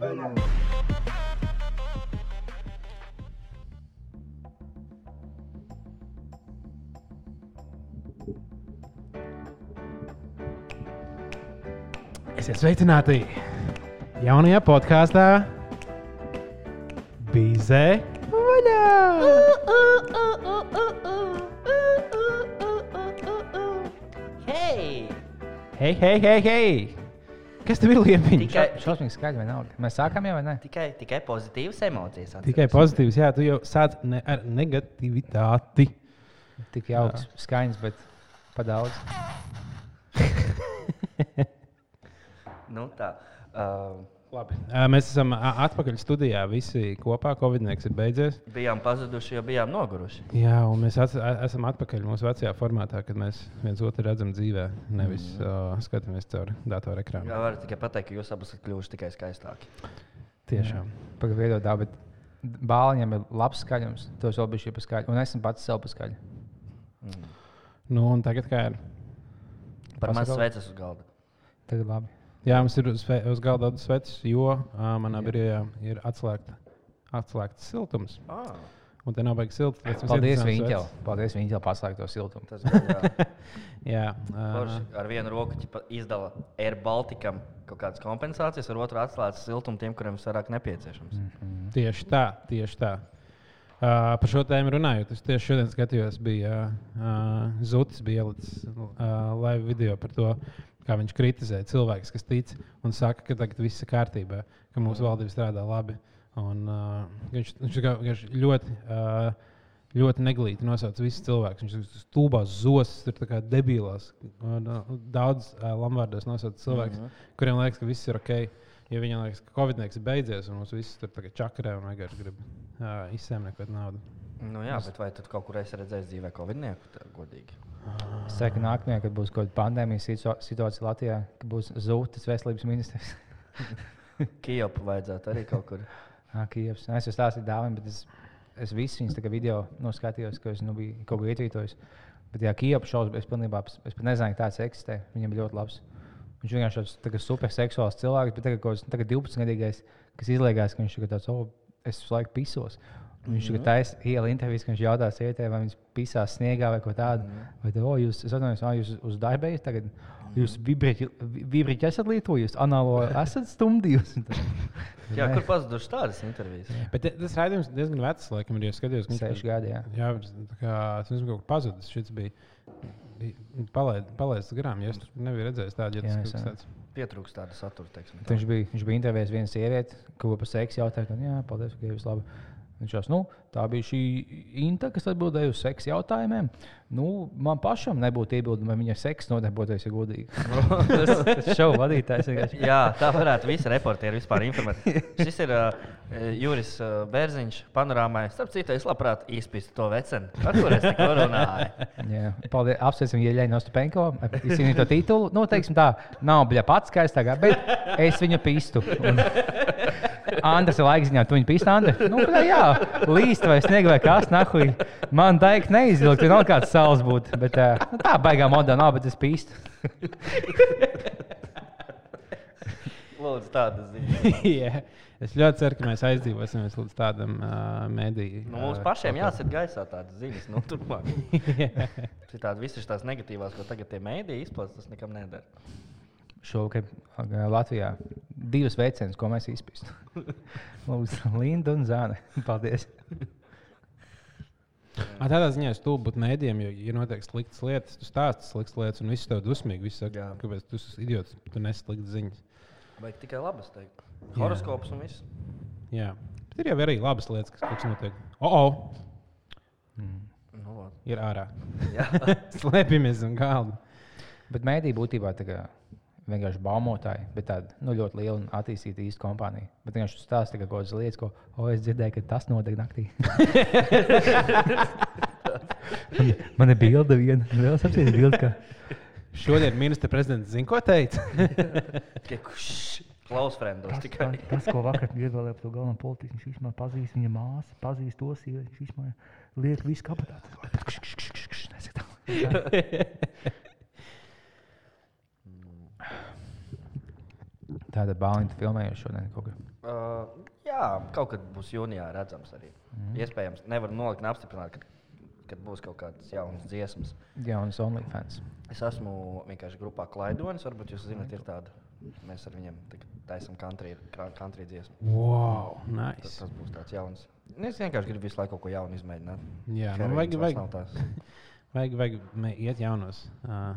vai nē? Esiet sveicināti jaunajā podkāstā Bīzē. Hei! Hei, hei, hei, hei! Kas tev ir liepiņš? Tikai, Šausmīgi skaļi, vai nav? Mēs sākām jau, vai ne? tikai, tikai pozitīvas emocijas. Tikai atceros. pozitīvs, jā, tu jau sāc ne ar negativitāti. Tik jauks, skaņas, bet pa daudz. Nu, tā. Uh, Labi. Mēs esam atpakaļ studijā. Visi kopā. Covid-19 ir beidzies. bijām pazuduši, jo bijām noguruši. Jā, un mēs at, esam atpakaļ mūsu vecajā formātā, kad mēs viens otru redzam dzīvē, nevis mm. uh, skatāmies caur datoru ekrānu. Jā, varu tikai pateikt, ka jūs abas esat kļuvuši tikai skaistāki. Tiešām. Tā, bet bāliņam ir labs skaļums. Tos vēl bija šī paskaļa. Un esmu pats sev paskaļ. Nu, un tagad kā ir? Par maz sveicis uz galda. Tagad labi. Jā, mums ir uz, uz galda daudz sveces, jo uh, manā birojā ir atslēgta, atslēgts siltums. Ah, Un te nav baigs silts. Paldies sveces. Paldies viņam, paslēgt to siltumu. tas gan, jā. Uh, ar vienu roku izdala Air Balticam kaut kādas kompensācijas, ar otru atslēdz siltumu tiem, kuriem tas vairāk nepieciešams. Mm. tieši tā, tieši tā. Uh, par šo tēmu runājot, es tieši šodien skatījos, bija uh, Zutis, bija ielicis uh, live video par to, kā viņš kritizē cilvēkus, kas tic un saka, ka tagad viss ir kārtībā, ka mūsu valdība strādā labi. Un, uh, viņš, viņš, viņš ļoti, uh, ļoti neglīti nosauc visus cilvēkus. Viņš ir stulbās ir tā kā debilās. Un, uh, daudz uh, lamvārdos nosauc cilvēkus, mm -hmm. kuriem liekas, ka viss ir ok. Ja viņam liekas, ka Covid ir beidzies, un mums viss tur tagad čakarē un vienkārši grib uh, izsēmēt naudu. Nu, jā, bet vai tu kaut kur esi redzējis dzīvē Covid-19? tā Godīgi. Es ceru, ka nākamajā, kad būs kaut kāda pandēmijas situācija Latvijā, ka būs zūtis veselības ministrs. Kijopu vajadzētu arī kaut kur. Ah, Kievs. Es jau stāstīju dāvim, bet es, es visu viņas video noskatījos, ka es nu, biju kaut ko ietvītojis. Bet, jā, Kievs šausmas, es pilnībā es pat nezināju, ka tāds eksistē. Viņam ļoti labs. Viņš vienkārši tāds tā superseksuāls cilvēks, bet tagad, tagad 12 gadīgais, kas izliekās, ka viņš ir tāds, oh, es visu laiku pisos. Un Viņš tagad taisa iela intervijas, ka viņš jautā sievietē, vai viņas pisās sniegā vai ko tādu. Vai te, oh, jūs, es atvainojos, ah, jūs uz darba ejat tagad. Jūs vibrīķi esat lietojis, anālo esat stumdījis. Jā, kur pazudušas tādas intervijas? Bet tas raidījums diezgan vecs, laikam, ir ieskatījies. Seši gadi, jā. Jā, kā tas nezinu, kaut kā pazudis. Šis bija bija palaid- palaists garām. Ja es tur nebiju redzējis tādu, ja Jā, tas es. Pietrūkst tāda satura, teiksim. tā. Viņš bija, viņš bija intervējis vienu sievieti, ko par seksu jautāja. Jā, paldies, ka jūs labi. Viņš jau nu, tā bija šī Inta, kas atbildēja uz seksu jautājumiem. Nu, man pašam nebūtu iebildumi, vai viņa seksa nodarboties, ja godīgi. Tas šovu vadītājs. Jā, tā varētu visi reportieri vispār informēt. Šis ir uh, Juris uh, Bērziņš, panorāmai. Starp citu, es labprāt izpīstu to vecenu, par kuru es tikko runāju. Jā, paldies. Apsveicam, Ieļaņu Ostapenko. Izcīnīt to titulu. Nu, teiksim tā, nav bija pats skaistākā, bet es viņu pistu. Un... Andrēs ir laikziņā, tu viņu pīsti, Andrēs. Nu, jā, līst vai sniega vai kas, nahuj. Man teikt neizvilkt, tur nav kāds sāls būt. Bet uh, nu, tā baigā modā nav, bet es pīstu. Lūdzu, tādas ziņas. Jā. Es ļoti ceru, ka mēs aizdzīvosimies līdz tādam uh, mediju. Nu, mums pašiem jāsaka gaisā tādas ziņas. Nu, turpmāk. Citādi visas tās negatīvās, ko tagad tie mēdīji izplatās, tas nekam nedara. Uh, Latvijā divas veicienas, ko mēs izpīstam. Lūdzu, Linda un Zāne. Paldies. A, tādā ziņā es tuvu būt mēdījiem, jo ir noteikti sliktas lietas. Tu stāsti sliktas lietas, un viss tev dusmīgi. Visi saka, Jā. kāpēc tu esi idiots, tu nes sliktas ziņas. Vajag tikai labas teikt. Horoskops un viss. Jā. Bet ir jau arī labas lietas, kas kaut kas notiek. O, oh, Nu, vot. ir ārā. Jā. Slēpjamies un galda. Bet mēdī būtībā tā kā vienkārši baumotāji, bet tāda nu, ļoti liela un attīstīta īsta kompānija. Bet vienkārši stāsta kaut kādas lietas, ko oh, es dzirdēju, ka tas notiek naktī. man, man ir bilde viena, vēl apsies bilde. Ka... Šodien ministra prezidents zina, ko teica. Klaus Tas, tikai. tas, tas, ko vakar ievēlēja par to galveno politiku, viņš vispār pazīst viņa māsu, pazīst to sievieti. Viņš vispār liek visu kabatā. Tāda balīņa filmējuši šodien kaut ko. Uh, jā, kaut kad būs jūnijā redzams arī. Mm. Iespējams, nevar nolikt un apstiprināt, ka, kad būs kaut kādas jaunas dziesmas. Jauns OnlyFans. Es esmu vienkārši grupā Klaidonis. Varbūt jūs zināt, ir tāda. Mēs ar viņiem taisām country, country dziesmu. Wow, Tas, nice. tas būs tāds jauns. Nu, Es vienkārši gribu visu laiku kaut ko jaunu izmēģināt. Jā, nu, Heroīns vajag, vajag, vajag, vajag iet jaunos uh,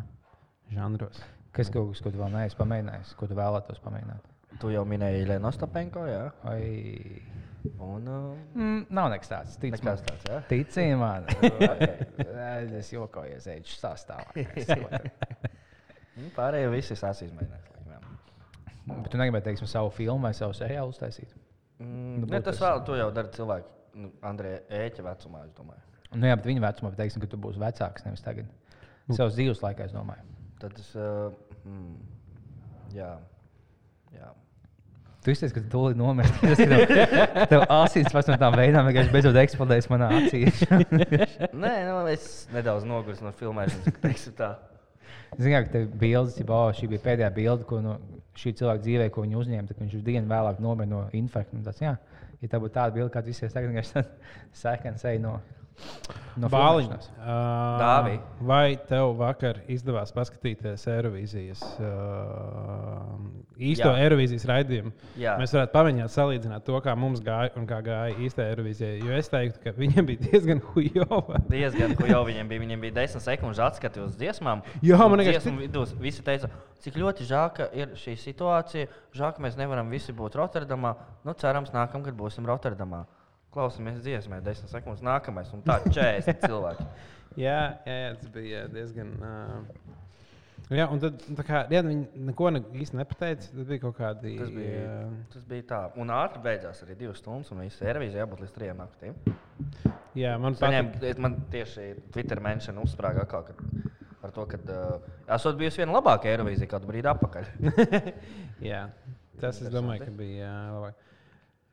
žanros. Kas kaut kas, ko tu vēl neesi pamēģinājis, ko tu vēlētos pamēģināt? Tu jau minēji Lēnu Ostapenko, jā? Vai... Un, uh, Mm, nav nekas tāds. Tic nekas man. tāds, jā? Tici man. es jokoju, es eju sastāvā. Nu, Pārējie visi es izmēģināju. Bet tu negribēji, teiksim, savu filmu vai savu seriālu uztaisīt. Mm, Nu, ne, tas vēl, to jau dara cilvēki. Nu, Andrejā Ēķa vecumā, es domāju. Nu, jā, bet viņa vecumā, bet teiksim, ka tu būsi vecāks nevis tagad. Savas dzīves laikā, es domāju. Tad es. Uh, mm, jā. jā. Tu izteici, ka tu tūlīt nomirsti. Tas, ka tev, asins pēc no tām veidām vienkārši beidzot eksplodēs manā acī. Nē, nu, es nedaudz nogurstu no filmēšanas. Zinām, ka tev bildes, ja oh, šī bija pēdējā bilde, ko no šī cilvēka dzīvē, ko viņš uzņēma, tad viņš uz dienu vēlāk nomira no infarkta. Un Tas, jā, ja tā būtu tāda bilde, kāda visiem tagad, vienkārši sekans ej no. No filmēšanas. Uh, vai tev vakar izdevās paskatīties Eirovīzijas uh, īsto Jā. Eirovīzijas raidījumu? Jā. Mēs varētu pamēģināt salīdzināt to, kā mums gāja un kā gāja īstajā Eirovīzijā. Jo es teiktu, ka viņiem bija diezgan hujova. Diezgan, jau viņiem bija. Viņiem bija 10 sekundes atskati uz dziesmām. Jā, man liekas, dziesmu vidū visi teica, cik ļoti žēl, ka ir šī situācija. Žēl, ka mēs nevaram visi būt Rotterdamā. Nu, cerams, nākamgad būsim Rotterdamā. Klausamies dziesmē, 10 sekundes nākamais. Un tā 40 cilvēki. Jā, jā, jā tas bija diezgan. Uh, jā, un tad tā kā, jā, viņi neko ne, īsti nepateica. Tas bija kaut kādi. Tas bija, uh, tas bija tā. Un ātri beidzās arī divas stundas, un viss servīzija jābūt līdz trijām naktīm. jā, man patīk. man tieši Twitter menšana uzsprāga atkal, kad, ar to, ka uh, esot bijusi viena labākā Eirovīzija kādu brīdi atpakaļ. Jā, tas es domāju, ka bija jā, labāk.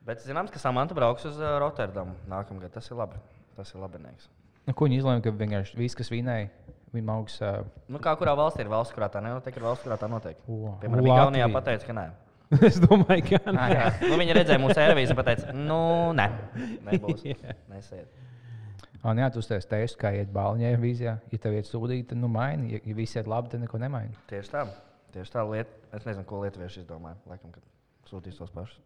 Bet zināms, ka Samants brauks uz uh, Rotterdamu nākamgad. Tas ir labi. Tas ir labi. Nu, ko viņi izlēma, ka vienkārši viss, kas vinēja, viņa augs. Uh, Nu, kā kurā valstī ir valsts, kurā tā nenotiek, ir valsts, kurā tā notiek. Wow. Piemēram. Igaunijā pateica, ka nē. es domāju, ka Ah, nē. jā. Nu, viņi redzēja mūsu servīzi un teica, nu, nē, nebūs. Jā. Nesiet. Un, jā, tu uztaisīji testu, kā iet balņai vīzijā. Ja tev iet sūdīgi, tad nu maini. Ja, ja viss iet labi, tad neko nemaini. Tieši tā. Tieši tā lieta. Es nezinu, ko lietuvieši izdomāja. Laikam, kad sūtīs tos pašus.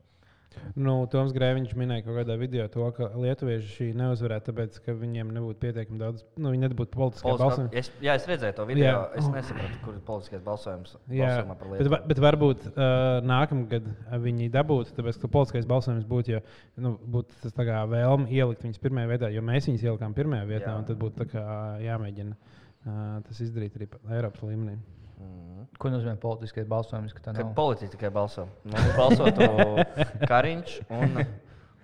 Nu, Toms Grēviņš minēja kaut kādā video to, ka lietuvieši šī neuzvarētu, tāpēc, ka viņiem nebūtu pietiekami daudz, nu, viņi nebūtu politiskā balsojuma. es, jā, es redzēju to video. Jā. Es nesapratu, kur ir politiskais balsojums. Jā, bet, bet varbūt uh, nākamgad viņi dabūtu, tāpēc, ka politiskais balsojums būtu, jo, nu, būtu tas tā kā vēlme ielikt viņus pirmajā vietā, jo mēs viņus ielikām pirmajā vietā, Jā. un tad būtu kā jāmēģina uh, tas izdarīt arī pa- Eiropas līmenī. Mhm. Ko nozīmē politiskais balsojums? Ka nav. politiķi tikai balso. Mums balsotu Kariņš un,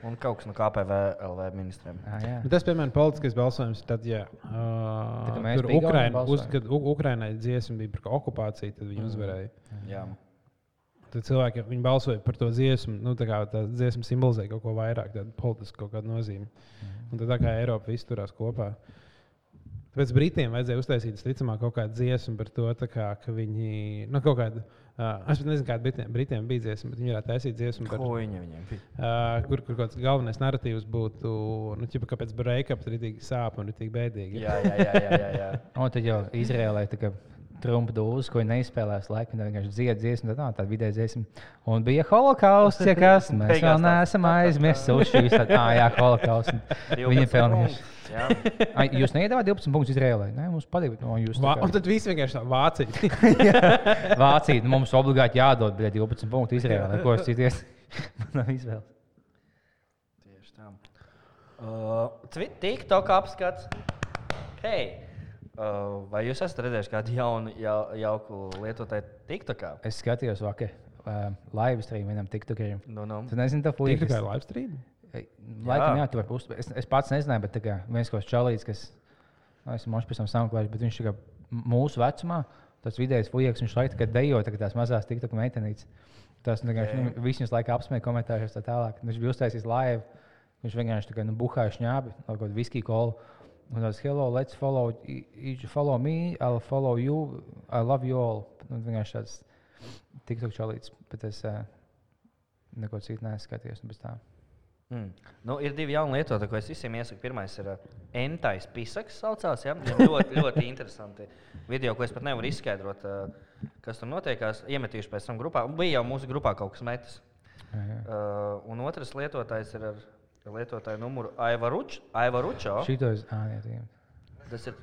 un kaut kas no KPV LV ministriem. Ah, jā. Bet tas, piemēram, politiskais balsojums, tad, ja uh, tur Ukraina, uz, kad Ukrainai dziesma bija par okupāciju, tad viņi Mm. uzvarēja. Jā. Tad cilvēki viņi balsoja par to dziesmu. Nu, tā kā tā dziesma simbolizē kaut ko vairāk, tādu politisku kaut kādu nozīmi. Un tad tā kā Eiropa viss turās kopā. Tāpēc Britiem vajadzēja uztaisīt, visticamāk, kaut kādu dziesmu par to, kā, ka viņi. Nu, kaut kādu, uh, es pat nezinu, kāda Britiem, Britiem bija dziesma, bet viņi varētu taisīt dziesmu par Ko viņi viņiem bija? Uh, kur, kur kaut kāds galvenais narratīvs būtu, nu, ķipa, kāpēc break-up ir tik sāpīgi un tik bēdīgi. Jā, jā, jā. jā, jā. Un tad jau Izrēlē tā kā Trumpa dūzis, ko viņi neizspēlēs laikam, tad vienkārši dzied dziesmu, tad, tā vidē dziesma. Un bija holokausts, ja kas, mēs vēl neesam aizmirsuši. Ah, jā, holokausts. Viņi 12 pelnījuši. Ai, Jūs neiedavāt 12 punktus Izrēlē? Nē, mums patīk. No, jūs Va, tā un tad viss vienkārši tā vācija. Vācija, nu, mums obligāti jādod bet 12 punktu Izrēlē. Ko es cities? Man nav izvēles. Tieši tā. Uh, TikTok apskats. Hei! Vai jūs esat redzējuši kādu jaunu, jau, jauku lietotāju TikTokā? Es skatījos vakar uh, live stream vienam TikTokerim. Nu, nu. Tu nezini, tā Tik fuja. tikai live stream. Laikam, jā, tu vari uztvert. Es, es pats nezināju, bet kā viens kaut kāds čalīts, kas, nu, esmu mošs pēc tam samklājis, bet viņš m- mūsu vecumā, tas vidējais fujaks, viņš laikam tikai dejo, tā tās mazās tiktok meitenītes. Tas vienkārši, nu, visi viņus laikam apsmēja komentāros tā tālāk. Viņš bija uztaisījis live, viņš vienkārši tā kā, nu, buhāja šņābi, kaut kādu viskiju kolu. Un tāds, hello, let's follow, e- each follow me, I'll follow you, I love you all. Un vienkārši tāds TikTok čalīts. Bet es, uh, neko citu neskaties. un bez tā. Mm. Nu, ir divi jauni lietotāji, ko es visiem iesaku. Pirmais ir uh, Entais Pisaks, saucās, ja? Ļoti, ļoti interesanti video, ko es pat nevaru izskaidrot, uh, kas tur notiekās. Iemetīšu pēc tam grupā. Bija jau mūsu grupā kaut kas metis. Uh, un otrs lietotājs ir ar lietotāju numuru Aivaruč, Aivaručo. Šito es. Ah, jā, jā. Tas ir,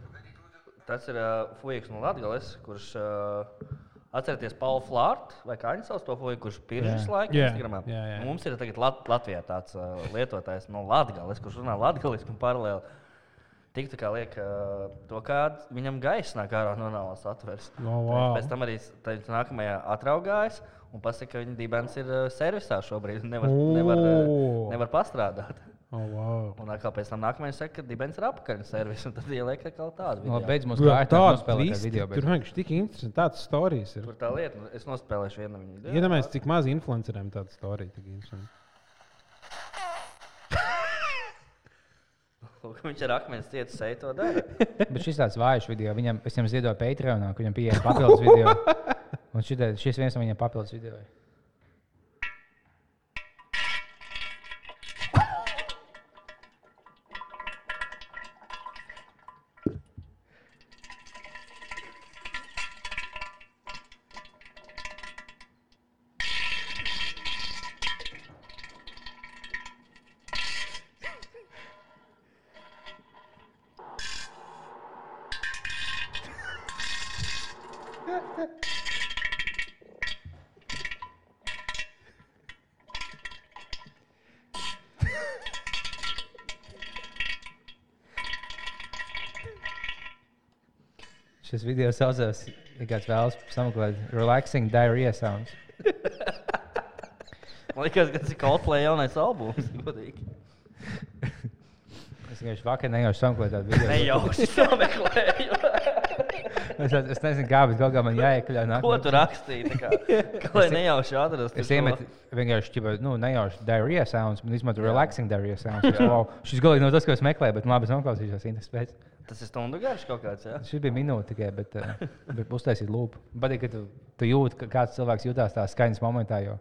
tas ir uh, Fujiks no Latvijas, kurš uh, atcerieties Paulu Flārtu vai kā viņš sauc to Fujiku, kurš pirms Jā. laika Jā, Instagramā. jā, jā. Mums ir tagad Lat Latvijā tāds uh, lietotājs no Latvijas, kurš runā latviešu un paralēli. Tik tā kā liek to, kā viņam gaisa nāk ārā no nāves atveres. Oh, wow. Pēc tam arī tā- nākamajā atraugājas un pasaka, ka viņa dibens ir servisā šobrīd. Nevar, O! nevar, nevar pastrādāt. Oh, wow. Un atkal pēc tam nākamajā saka, ka dibens ir apakaļ servis. Un tad ieliek atkal tādu Nu, video. beidz mums tāds tādu viss, video. Tur vienkārši tik interesanti. Tāds stāstījis ir. Tur tā lieta, nu, es nospēlēšu vienu no viņiem. Iedomājieties, cik maz influenceriem tāda stāstījuma tik interesanti. Lūk, Viņš ar akmens cietu seju to dara. Bet šis tāds vājš video. Viņam, es viņam ziedoju Patreonā, ka viņam pieeja papildus video. Un šitai, šis viens no viņiem papildus video. Šis video saucās, ja kāds vēlas sameklēt, relaxing diarrhea sounds. Man liekas, ka tas ir Coldplay jaunais albums. godīgi. Es vienkārši vakar nejauši sameklēju tādu video. Nejauši sameklēju. Es, es nezinu, kā, bet kā man jāiekļauj. Ko tu rakstīji? Kā, nejauši atrastu. Es iemetu vienkārši tādu nu, nejaušu diarrhea sounds, bet izmantoju relaxing diarrhea sounds. Wow, šis galīgi nav tas, ko es meklēju, bet labi, es noklausīšos intereses pēc. Tas ir stundu garš kaut kāds. Ja? Šis bija minūte tikai, bet, uh, bet uztaisīt lūpu. Patīk, ka tu, tu jūti, ka kāds cilvēks jutās tā skaņas momentā. Jo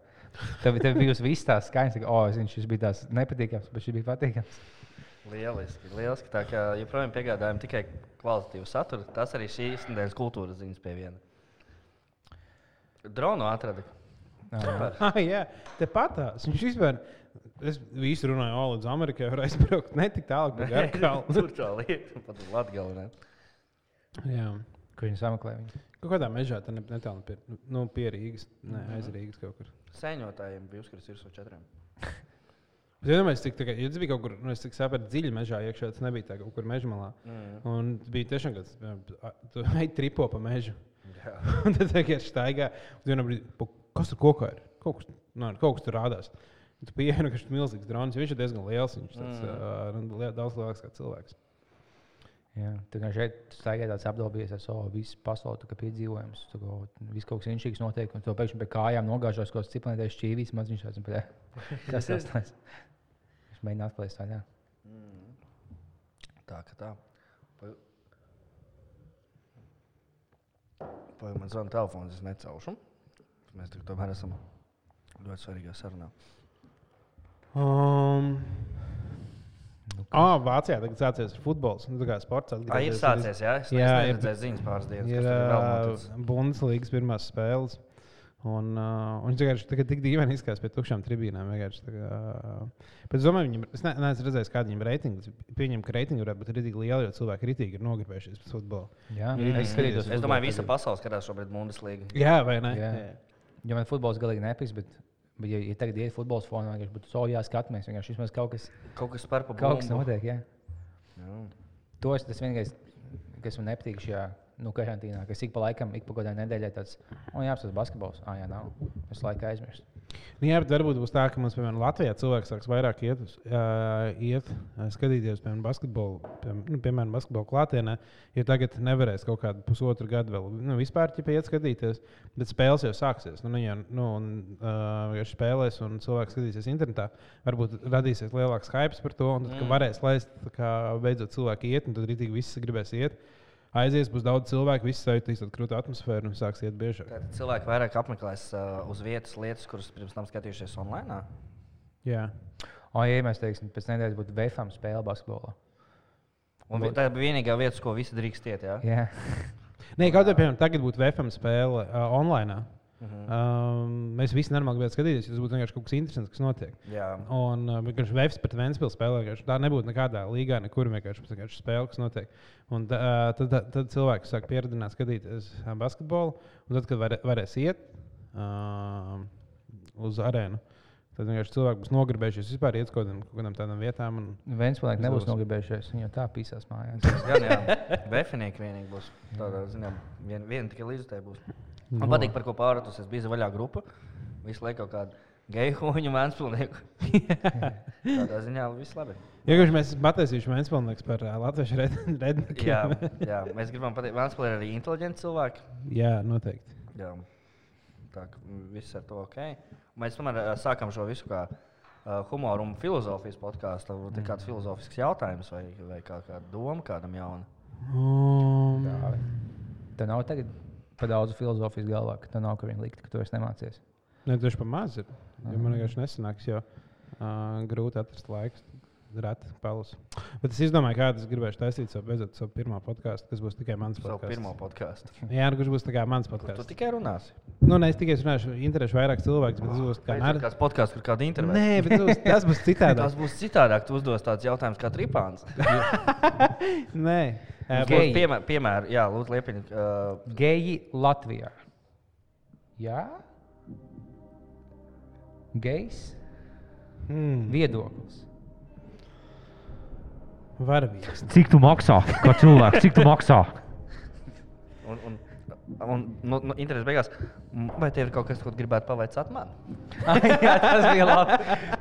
tev, tev bija viss tās skaņas, ka, oh, zini, šis bija tās nepatīkams, bet šis bija patīkams. Lieliski, lieliski. Tā kā joprojām piegādājam tikai kvalitatīvu saturu. Tas arī šīs nedēļas kultūras ziņas pie viena. Dronu atrada. Ah, jā, tepat tās. Viņš vispār. Es visu runāju, o, līdz Amerikai var aizbraukt ne tik tālu, kā Garkalnu. Tur tā lieta, pat uz Latgalē. Jā. Kur viņi sameklē viņu? Kaut kādā mežā, tā ne- netālu pie, nu, pie Rīgas. Nē, aiz Rīgas kaut kur. Sēņotājiem bija uzskats virsū četriem. Es domāju, cik tā ja tas bija kaut kur, nu, es sapratu, dziļi mežā iekšā, tas nebija tā kaut kur meža malā. Mm. Un bija tiešām piemēram, tu ej tripo pa mežu. Jā. Un tad vienkārši staigā. un vienā brīdī, "Pa, Kas tur kokā ir? Kaut kas, nu, kaut kas tur rādās. Tu pieeji, ka viņš ir milzīgs dronis. Viņš ir diezgan liels. Viņš ir Mm. uh, daudz lielāks kā cilvēks. Jā, tā kā šeit staigā tāds apdalbies ar savu visu pasauli, kā piedzīvojums. Kā viss kaut kas inšīgs notiek, un to pēkšņi pie kājām nogāžos, ko ciprātais šķīvīs, maz viņš tāds - kas tas tāds. Viņš mēģina atklāt tā, jā. Mm. Tā kā tā. Pa- Pagaid, man zvana telefons, es necelšu. Mēs tagad tomēr esam ļoti svarīgā sarunā. Um, Nu, ah, Vācijā tagad sācies futbols. Nu, tā kā sports Tā ir atgriezies. sācies, jā. Es, Jā, jā, ir- es redzēju ziņas pāris dienas. Ir uh. Bundeslīgas pirmās spēles. Un, uh, un viņš vienkārši tagad tik dīvaini izskatās pie tukšām tribīnēm. kā, Bet es domāju, viņam, es ne, neesmu redzējis, kāda viņam reitingi. Pieņem, ka reitingi varētu būt rītīgi lieli, jo cilvēki rītīgi ir nogribējušies pēc futbola. Jā, Mm. es skatos. Es domāju, visa pasaule skatās šobrīd Bundeslīgu. Jā, vai ne? Jā. Jo man futbols galīgi nepatiks, bet, bet ja, ja tagad iet futbols fonā, vienkārši būtu so jāskatāmies. Vienkārši vismaz kaut kas, Kaut kas par pa kaut kas notiek. Jā. Jā. To es tas vienīgais, kas man nepatīk šajā nu, karantīnā, kas ik pa laikam, ik pa kādai nedēļai tāds, oh, jā, tas basketbols. Ah, jā, nav. Es laiku aizmirstu. Nu, jā, bet varbūt būs tā, ka mums, piemēram, Latvijā cilvēks sāks vairāk iet, uz, uh, iet ā, skatīties, piemēram, basketbolu, piemēram, nu, piemēram basketbolu klātienē. Jo tagad nevarēs kaut kādu pusotru gadu vēl nu, vispār iet skatīties, bet spēles jau sāksies. Nu, nu, ja, nu, un, uh, spēlēs un cilvēks skatīsies internetā, varbūt radīsies lielāks hype par to, un tad, Mm. varēs laist, kā beidzot cilvēki iet, un tad arī visi gribēs iet. Aizies, būs daudz cilvēku, visi sajutīs krūtu atmosfēru un sāks iet biežāk. Tad cilvēki vairāk apmeklēs uh, uz vietas lietas, kuras pirms tam skatījušies online. Jā. O, ja mēs teiksim, pēc nedēļas būtu VFM spēle basketbolā. Un tā ir vienīgā vieta, ko visi drīkst iet. Jā? Jā, Nē, kaut kā piemēram, tagad būtu VFM spēle uh, online. Mhm. Um, mēs visi normāli gribētu skatīties, jo tas būtu vienkārši kaut kas interesants, kas notiek. Jā. Un uh, vienkārši Vēfs pret Vēnspils spēlē. vienkārši Tā nebūtu nekādā līgā, nekur vienkārši, vienkārši spēle, kas notiek. Un uh, tad, tad, tad cilvēki sāk pieradināt skatīties uh, basketbolu. Un tad, kad var, varēs iet uh, uz arēnu, tad vienkārši cilvēki būs nogribējušies vispār iet uz kaut kaut kādām tādām vietām. Un, Vēnspēlēki nebūs Uzlabos. nogribējušies. Viņi jau tā pīsās mājās. Jā, jā. Vēfinieki vienīgi būs. Tādā ziņā vien, viena tikai līdzutē būs. Man No. patīk, par ko pārātos. Es biju vaļā grupa. Visu laiku kaut kādu geju huņu mēnspilnieku. Tādā ziņā viss labi. Vienkārši mēs esam pataisījuši Vēnspilsnieks par uh, latviešu Jā, rednekiem. jā, mēs gribam pateikt, ka Vēnspilsē ir arī inteliģenti cilvēki. jā, noteikti. Jā. Tā kā viss ar to ok. Mēs tomēr ā, sākam šo visu kā uh, humoru un filozofijas podkāstu. Varbūt ir kāds filozofisks jautājums vai, vai kā, kāda doma kādam jaunam. Um, Tev nav tagad par daudz filozofijas galvā, ka tev nav kur viņa likt, ka tu vairs nemācies. Ne, tieši par maz ir. Jo man vienkārši nesanāks, jo uh, grūti atrast laiku. Rati palus. Bet es izdomāju, kādu es gribēšu taisīt savu, beidzot, savu pirmo podkāstu, kas būs tikai mans Savu podkāsts. pirmo podkāstu. Jā, nu, kurš būs tikai mans Tu podkāsts. tikai runāsi. Nu, ne, es tikai runāšu, interesēšu vairāk cilvēku, bet tas būs kā Beidzot, nār... Kāds podkāsts, kur kāda intervija? Nē, bet tas būs, tas būs citādi. Tas būs citādāk. Tu uzdos tādus jautājumus kā tripāns. Nē, Būs- Piemēram, piemēr, jā, lūdzu, liepiņ. Uh, Geji Latvijā. Jā? Gejs? Hmm, Viedoklis. varavīgs. Cik tu maksā? Kā cilvēks, cik tu maksā? un, un, un nu, nu, interesi beigās, vai tev ir kaut kas, ko tu gribētu pavaicāt man? jā, tas bija labi.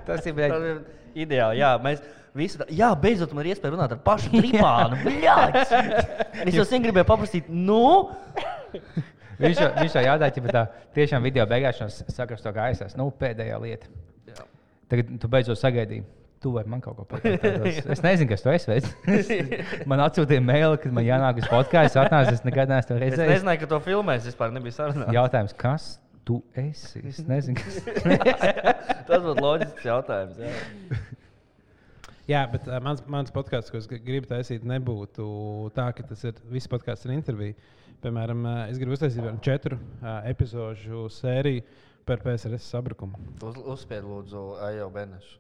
Tas ir Tas bijis. ir ideāli. Jā, mēs visi tā, jā, beidzot man ir iespēja runāt ar pašu tripānu. Es jau sen gribēju paprasīt, nu, Viņš jau, viņš jau jautāja, ja tā tiešām video beigās sakās to gaisās. Nu, pēdējā lieta. Jā. Tagad tu beidzot sagaidīji. Tu vari man kaut ko pateikt. Es nezinu, kas tu esi. veids. Man atsūtīja mēlī, kad man jānāk uz podkāstu. Es atnācu, es nekad neesmu to es redzējis. nezināju, ka to filmēs. Vispār nebija sarunā. Jautājums, kas tu esi? Es nezinu, kas Tas būtu loģisks jautājums. Jā. Jā, bet uh, mans, mans podkāsts, ko es gr- gribu taisīt, nebūtu tā, ka tas ir viss podkāsts ar interviju. Piemēram, uh, es gribu uztaisīt vienu četru uh, epizodu sēriju par PSRS sabrukumu. Uz, uzspied, lūdzu, Ajo Benešu.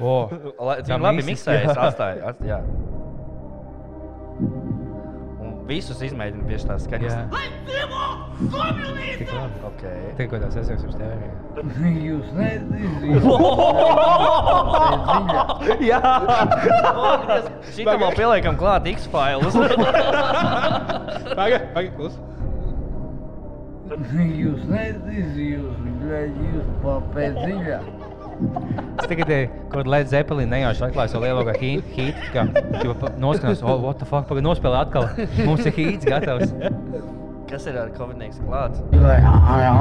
o, Lai, Tā Viņa labi mīsīs, miksējas, jā. atstāja. Visus izmēģina pie tās skaņas. jā, tik labi. Okay. Tik kā tās esmu uz tevi. Jūs nezināt, Jā, šitam vēl pieliekam klāt X-Files. Pagaid, pagaid, klus. jūs nezināt, jūs gležījāt papēt dziļāk. Es tagad eh, kaut kādā Led Zeppelin nejauši atklāju savu lielāko hītu. Kā jau noskanās, oh, what the fuck, pagaid nospēlē atkal. Mums ir hīts gatavs. Kas ir ar Covid-19 klāts? Jā, jā,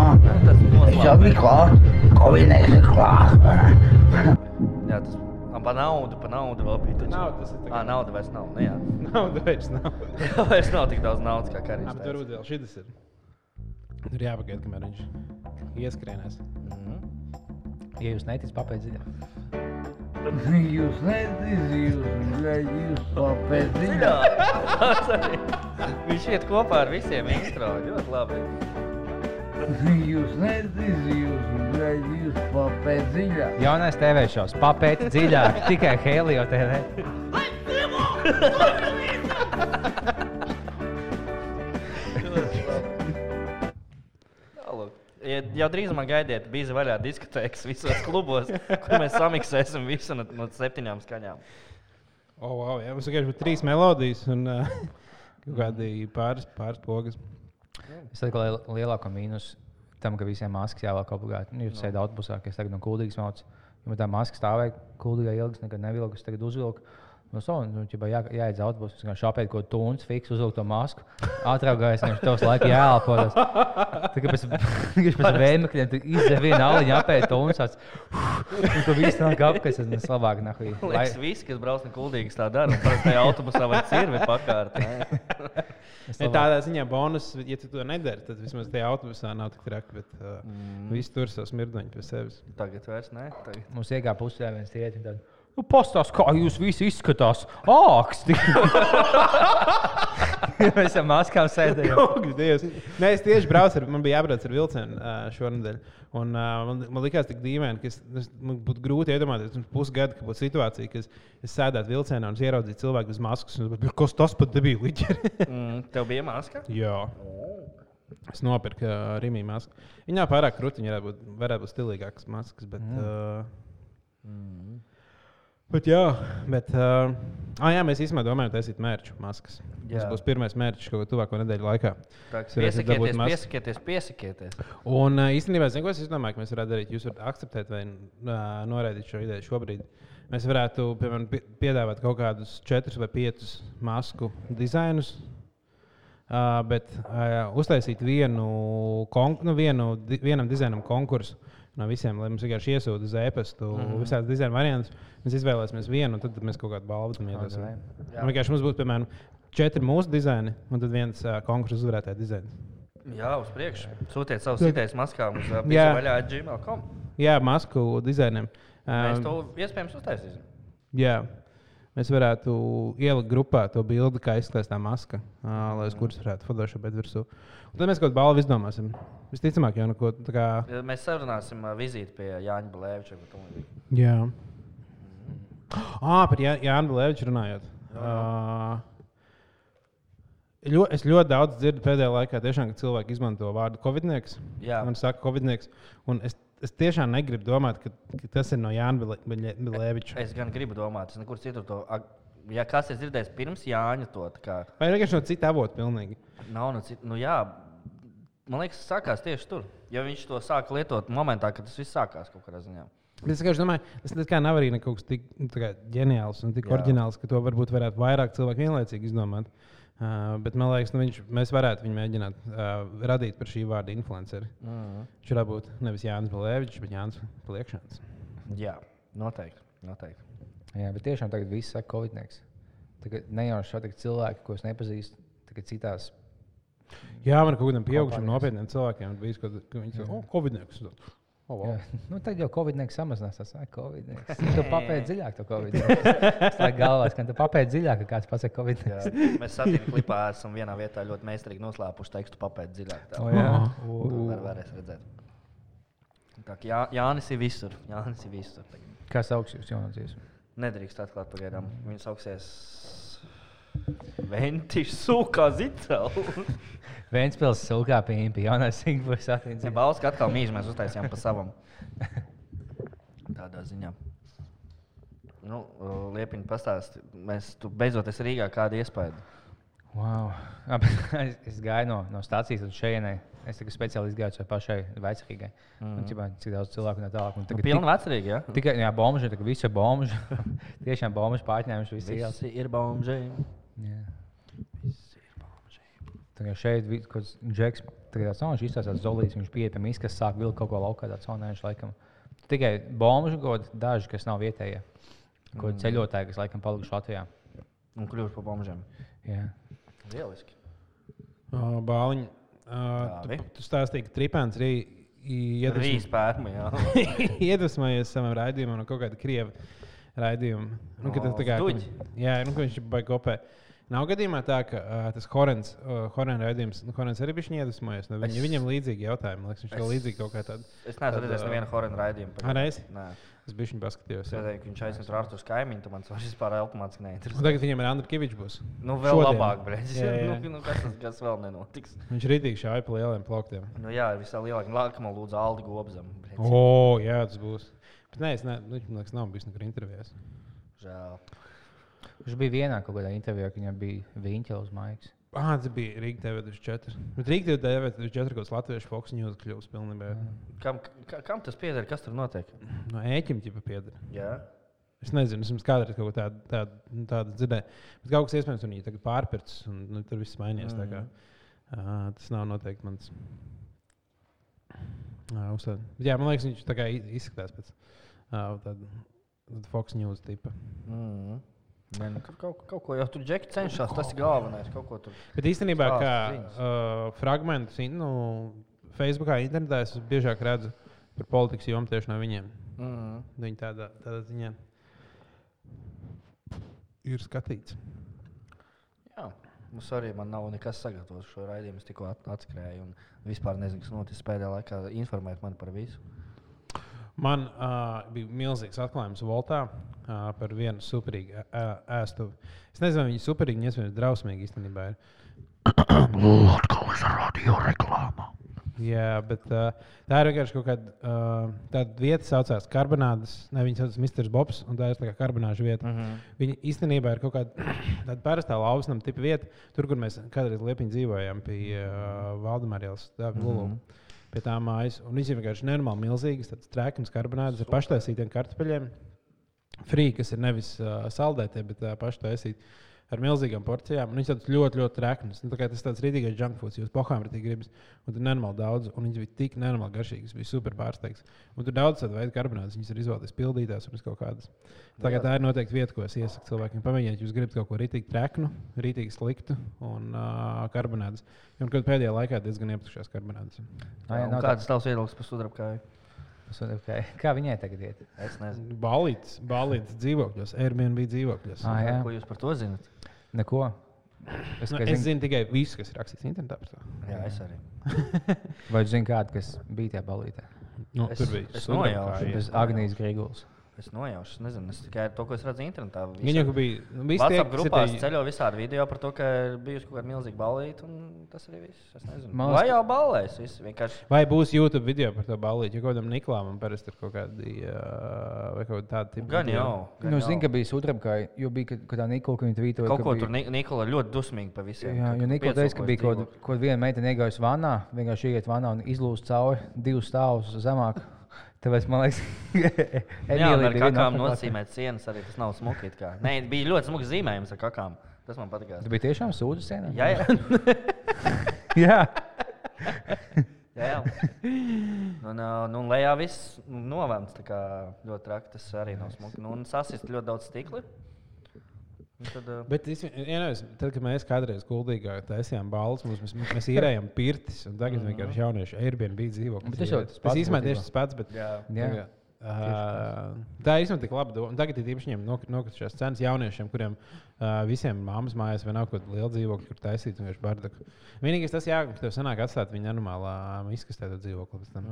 Tas es jau noslēpums. biju klāt, Covid ir klāt. Jā, tas man pa naudu, pa naudu vēl bija. taču. Nav, tas ir tā kā- Ā, nauda vairs nav. Nu, jā. Nav, vairs nav. Jā, vairs nav tik daudz naudas, kā Jā, karjeras. bet varbūt vēl šis ir. Tur jāpagaida, kamēr viņš ieskrienēs. Mhm. Ja jūs neticat, papēt dziļāk. Jūs nezināt, jūs gležījāt papēt dziļāk. Viņš iet kopā ar visiem intro. Ļoti labi. Jūs nezināt, jūs gležījāt papēt dziļāk. Jaunais TV šovs, papēt dziļāk, tikai Helio TV. Tālāk. Jau drīzumā gaidiet, bija vaļā diskotēkas visos klubos, kur mēs samiksēsim visu no, no septiņām skaņām. O, oh, wow, jā, mums vienkārši bija trīs melodijas un uh, kādi pāris, pāris pogas. Es liel, lielāko mīnusu tam, ka visiem maskas jāvelk obligāti. Nu, jūs sēžat autobusā, kas tagad no kuldīgas mācās. Man tā maska stāvēja kuldīgā ilgi, nekad nevilku, es tagad uzvilku. No savas nu, ķipa jā, jāiedz autobusā, kā šāpēt, ko tūns, fiks, uzvilkt to masku. Ātrāk gājis, viņš tos laiku jāelpojas. Tā kā pēc, viņš pēc vēmekļiem izdzer vienu aliņu apēt tūns, tāds, un tu viss nāk apkas, tas nes labāk Liekas, visi, kas brauc no kuldīgas, tā dara. tajā autobusā vai cirvi pakārt. Ja tādā ziņā bonus, ja tu to nedari, tad vismaz tajā autobusā nav tik traki. Bet uh, mm. visi tur savu smirdaņu pie sevis. Tagad vairs ne. Tagad. Mums iegāja pusē viens tieti. Nu, Pastāstiet, kā jūs visi izskatās. Āksti! Mēs esam maskām sēdējām. Kungs. Nē, es tieši braucu, ar, man bija jābrauc ar vilcienu šonadēļ. Un, uh, man, man likās tik dīvaini, ka es, es, man būtu grūti iedomāties, ka pusgadu ka būtu situācija, ka es, es sēdētu vilcienā un es ieraudzītu cilvēku bez maskas. Un, domāju, kas tas pat bija? Mm, tev bija maska? Jā. Es nopirku uh, Rīgā masku. Viņā pārāk krūtiņā varētu būt, varētu būt stilīgākas maskas. Bet, mm. Uh, bet, jā, bet, uh, ah, jā, mēs īstenībā domājam, taisīt mērķu maskas. Jā. Tas būs pirmais mērķis kaut kādā tuvāko nedēļu laikā. Piesakieties, piesakieties, piesakieties. Un uh, īstenībā zinu, ko es domāju, ka mēs varētu darīt. Jūs varat akceptēt vai uh, noraidīt šo ideju šobrīd. Mēs varētu, piemēram, pie- piedāvāt kaut kādus četrus vai piecus masku dizainus. Uh, bet uh, uztaisīt vienu, kon nu, vienu di vienam dizainam konkursu no visiem, lai mums vienkārši iesūta uz e-pastu mm -hmm. visādas dizaina variantus. Mēs izvēlēsimies vienu, un tad mēs kaut kādu balvu tam iedosim. Un Vienkārši mums būtu, piemēram, četri mūsu dizaini, un tad viens uh, konkursu uzvarētāja dizains. Jā, uz priekšu. Sūtiet savus idejas maskām uz uh, gmail.com. Jā, masku dizainiem. Mēs Um, to iespējams uztaisīsim. Jā, mēs varētu ielikt grupā to bildi, kā izskatās tā maska, uh, lai uz kuras varētu Photoshop virsū. Un tad mēs kaut kādu balvu izdomāsim. Visticamāk, jau neko tā kā. Ja Mēs sarunāsim uh, vizīti pie Jāņa Blēviča. Jā. Ah, par Jā- Jānu Leviču runājot. Uh, ļo, es ļoti daudz dzirdu pēdējā laikā, tiešām, ka cilvēki izmanto vārdu covidnieks. Jā. Man saka, covidnieks. Un es, es tiešām negribu domāt, ka, ka tas ir no Jāna Leviča. Es gan gribu domāt, es nekur citur to. Ja kas ir dzirdējis pirms Jāņa to, tā kā Vai vienkārši no cita avota pilnīgi? nav no citu, nu jā, man liekas, tas sākās tieši tur. Ja viņš to sāka lietot momentā, kad tas viss sākās kaut kādā ziņā. Es vienkārši domāju, tas nav arī kaut kas tik nu, ģeniāls un tik Jā. oriģināls, ka to varbūt varētu vairāk cilvēku vienlaicīgi izdomāt. Uh, bet man liekas, nu, viņš, mēs varētu viņu mēģināt uh, radīt par šī vārda influenceri. Mm. Viņš varētu būt nevis Jānis Balēvičs, bet Jānis Pliekšāns. Jā, noteikti. noteikti. Jā, bet tiešām tagad viss saka, covidnieks. Tagad nejauši satikt cilvēki, ko es nepazīstu, tagad citās. Jā, man kaut pieaugušiem, Kompānijas. nopietniem cilvēkiem bija kas, viņi oh, covidnieks. Oh, wow. Jā. Nu, tad jau covidnieks samazinās. Tas ir covidnieks. Tu papēdi dziļāk to covidnieku. Tas tā galvā, ka tu papēdi dziļāk, kāds pasaka covidnieks. Jā. Mēs satīnām klipā esam vienā vietā ļoti meistarīgi noslēpuši tekstu papēt dziļāk. Tā O, jā. Tur var, varēs redzēt. Tā kā Jā, Jānis ir visur. Jānis ir visur. Kā sauc jūs jaunā dziesmā? Nedrīkst atklāt pagaidām. Viņa sauksies Ventiņš sūkā zicēlu. Vēnspils silkā pīmpi, jaunais Singapūras attīstības. Ja balsts atkal mīļš, mēs uztaisījām pa savam. Tādā ziņā. Nu, Liepiņa pastāst, mēs tu beidzot esi Rīgā kāda iespēja. Wow. Es, es gāju no, no stācijas līdz šejienai. Es tikai speciāli gāju caur pašai vecākai. Mm -hmm. Cik, cik daudz cilvēku no tālāk. Un Nu, Tagad pilna vecerīga, ja? tik- tikai jā, bomži, tagad visi ir bomži. Tiešām bomži pārņēmuši visi. Visi ir bombži. Jā. Tagad šeit ir kaut kāds džeks, tagad tāds viņš izstāstās zolīts, viņš pieeja pie miskas, sāk vilkt kaut ko laukā, sonējuši laikam. Tikai bomži god daži, kas nav vietējie. Ko mm. ceļotāji, kas laikam palikuši Latvijā. Un kļuvuši par bombžiem. Jā. Lieliski. Uh, Bāliņ, uh, tu, tu stāstīji, ka Tripāns arī iedvesmo- Trīs pērmu, jā. iedvesmojies savam raidījumam no kaut kāda krieva raidījuma. Nu, ka tas tā kā, Stuģi. jā, nu, ka viņš baigi kopē. Nav gadījumā tā, ka uh, tas Horens, uh, Horens raidījums, nu, Horens arī bija iedvesmojies. No viņa, Es- Viņam līdzīgi jautājumi, liekas, viņš Es- līdzīgi kaut kā tāda. Es neesmu redzējis nevienu horonu raidījumu. Ā, reizi? Nē. Es biju viņu paskatījos. Jā. redzēju, ka viņš aizsmeļ ar Arthuru kaimiņu, tad man tas vispār automātiski neinteresē. tagad viņam ir Andriņš Kavičs. būs. Nu, vēl Šodien. labāk, brīdis. Jā, jā. Nu, nu, kas, tas- kas vēl nenotiks? Viņš rītīgi šāja pa lieliem plauktiem. Nu, jā, visā lielākā nākamā lūdzu Aldi Gobzam. O, oh, jā, tas būs. Bet nē, es ne, nu, man liekas, nav bijis nekur intervijās. Žēl. Viņš bija vienā kaut kādā intervijā, ka viņam bija viņa uz maigas. Ah, tas bija Rīga TV24. Bet Rīga TV24 kaut kāds latviešu fokus news kļūst pilnībā. Kam, ka, kam tas pieder? Kas tur notiek? No ēķim ķipa pieder. Jā. Es nezinu, es kādreiz kaut ko tādu, tādu, nu, tādu dzirdēju. Bet kaut kas iespējams viņi tagad pārpircis un nu, tur viss mainījies. Mm. Kā, uh, tas nav noteikti mans. Uh, uzstād. Jā, man liekas, viņš tā kā izskatās pēc uh, tāda Fox News tipa. Mm. Nē, nu, kaut, kaut, kaut ko jau tur džeki cenšas. Tas ir galvenais. Bet īstenībā, kā uh, fragmentus in- nu, Facebookā, internetā, es biežāk redzu par politikas jomu tieši no viņiem. Mm. Viņi tādā, tādā ziņā ir skatīts. Jā. Mums arī man nav nekas sagatavots šo raidījumu. Es tikko at- atskrēju un vispār nezinu, kas noticis pēdējā laikā. Informēt man par visu. Man uh, bija milzīgs atklājums Voltā uh, par vienu superīgu ē- ēstuvi. Es nezinu, vai viņi superīgi, iespējams, drausmīgi īstenībā ir. Latvijas radio reklāmā. Jā, bet uh, tā ir vienkārši kaut kāda uh, tāda vieta, kas saucās Karbonādas. Ne, viņa saucās Mr. Bobs, un tā ir tā kā karbonāža vieta. Mm Mhm. -hmm. Viņa īstenībā ir kaut kāda tāda parastā lausnama tipa vieta, tur, kur mēs kādreiz liepiņi dzīvojām, pie uh, Valdemārijas, bija Lulu. Pie tā mājas. Un viņas ir vienkārši nenormāli milzīgas, tādas trēknas karbonādas ar paštaisītiem kartupeļiem. Frī, kas ir nevis uh, saldētie, bet uh, paštaisīti ar milzīgām porcijām. Un Viņas tādas ļoti, ļoti trēknas. Nu, tā kā tas tāds rītīgais junk food, jūs pohām rītīgi gribas. Un tur nenormāli daudz, un viņas bija tik nenormāli garšīgas, bija super pārsteigts. Un tur daudz tādu veidu karbonādes, viņas ir izvēlēties pildītās un kaut kādas. Tā, kā tā ir noteikti vieta, ko es iesaku cilvēkiem. Pamēģiniet, ja jūs gribat kaut ko rītīgi trēknu, rītīgi sliktu un uh, karbonādes. Un kad pēdējā laikā diezgan iepatikšās karbonādes. Jā, Un nav Kāds ir tavs viedoklis par sudrabkāju? okay. Kā viņai tagad iet? Es nezinu. Balīts, balīts dzīvokļos, Airbnb dzīvokļos. Ah, jā. Ko jūs par to zinat? Neko. Es, Nu, es zinu, zinu tikai visu, kas ir rakstīts internetā par to. Jā, es arī. vai zinu kādu, kas bija tajā balītē? Nu, Es- tur bija es nojaušu. Bez Agnijas Grīgulas. Es nojaušu, es nezinu. Es tikai to, ko es redzu internetā. Viņa jau bija. Nu, kas ir grupās tie- ceļo visādi video par to, ka ir bijusi kaut kāda milzīga balīta, un tas arī viss. Es nezinu. Man Vai jau balēs? Viss vienkārši. Vai būs YouTube video par to balīti? Jo kādam Niklām parasti ir kaut kādi uh, vai kaut tādi tipi. Gan video. jau. gan Nu, jau. zinu, ka bija sudrabkā, jo bija ka- kad tā Nikola, ka viņa tvītoja. Kaut ka ko bija- tur Ni- Nikola ļoti dusmīgi par visiem. Jā, jo Nikola teica, ka bija kaut kāda- kaut viena meitene iegājusi vannā, vienkārši ieiet vannā un izlūst cauri divus stāvus zemāk. Tāpēc man liekas, un ar bija kakām nozīmēt sienas arī tas nav smuki. Nē, bija ļoti smuks zīmējums ar kakām. Tas man patīk. Tu biji tiešām sūdzu sienā? Jā, jā. jā. jā. Un, nu, lejā viss novērts. Ļoti traki tas arī nav smuki. Nu, un sasist ļoti daudz stikla. Un Tad, uh, Bet es, ja nevis, tad, kad mēs kādreiz kuldīgā taisījām balvas, mēs, mēs īrējām pirtis, un tagad vienkārši jaunieši Airbnb dzīvo. Bet tas jau tas īstenībā tieši tas pats. Bet, jā. Jā. Tagad, Uh, tā īstenībā tik labi. Un tagad ir īpaši nokritušās cenas jauniešiem, kuriem uh, visiem māmas mājās vienā kaut kādā lielā dzīvoklī, kur taisīt vienkārši bardaku. Vienīgais tas, jā, ka tev sanāk atstāt viņa normālā izkastē to dzīvokli. pēc tam.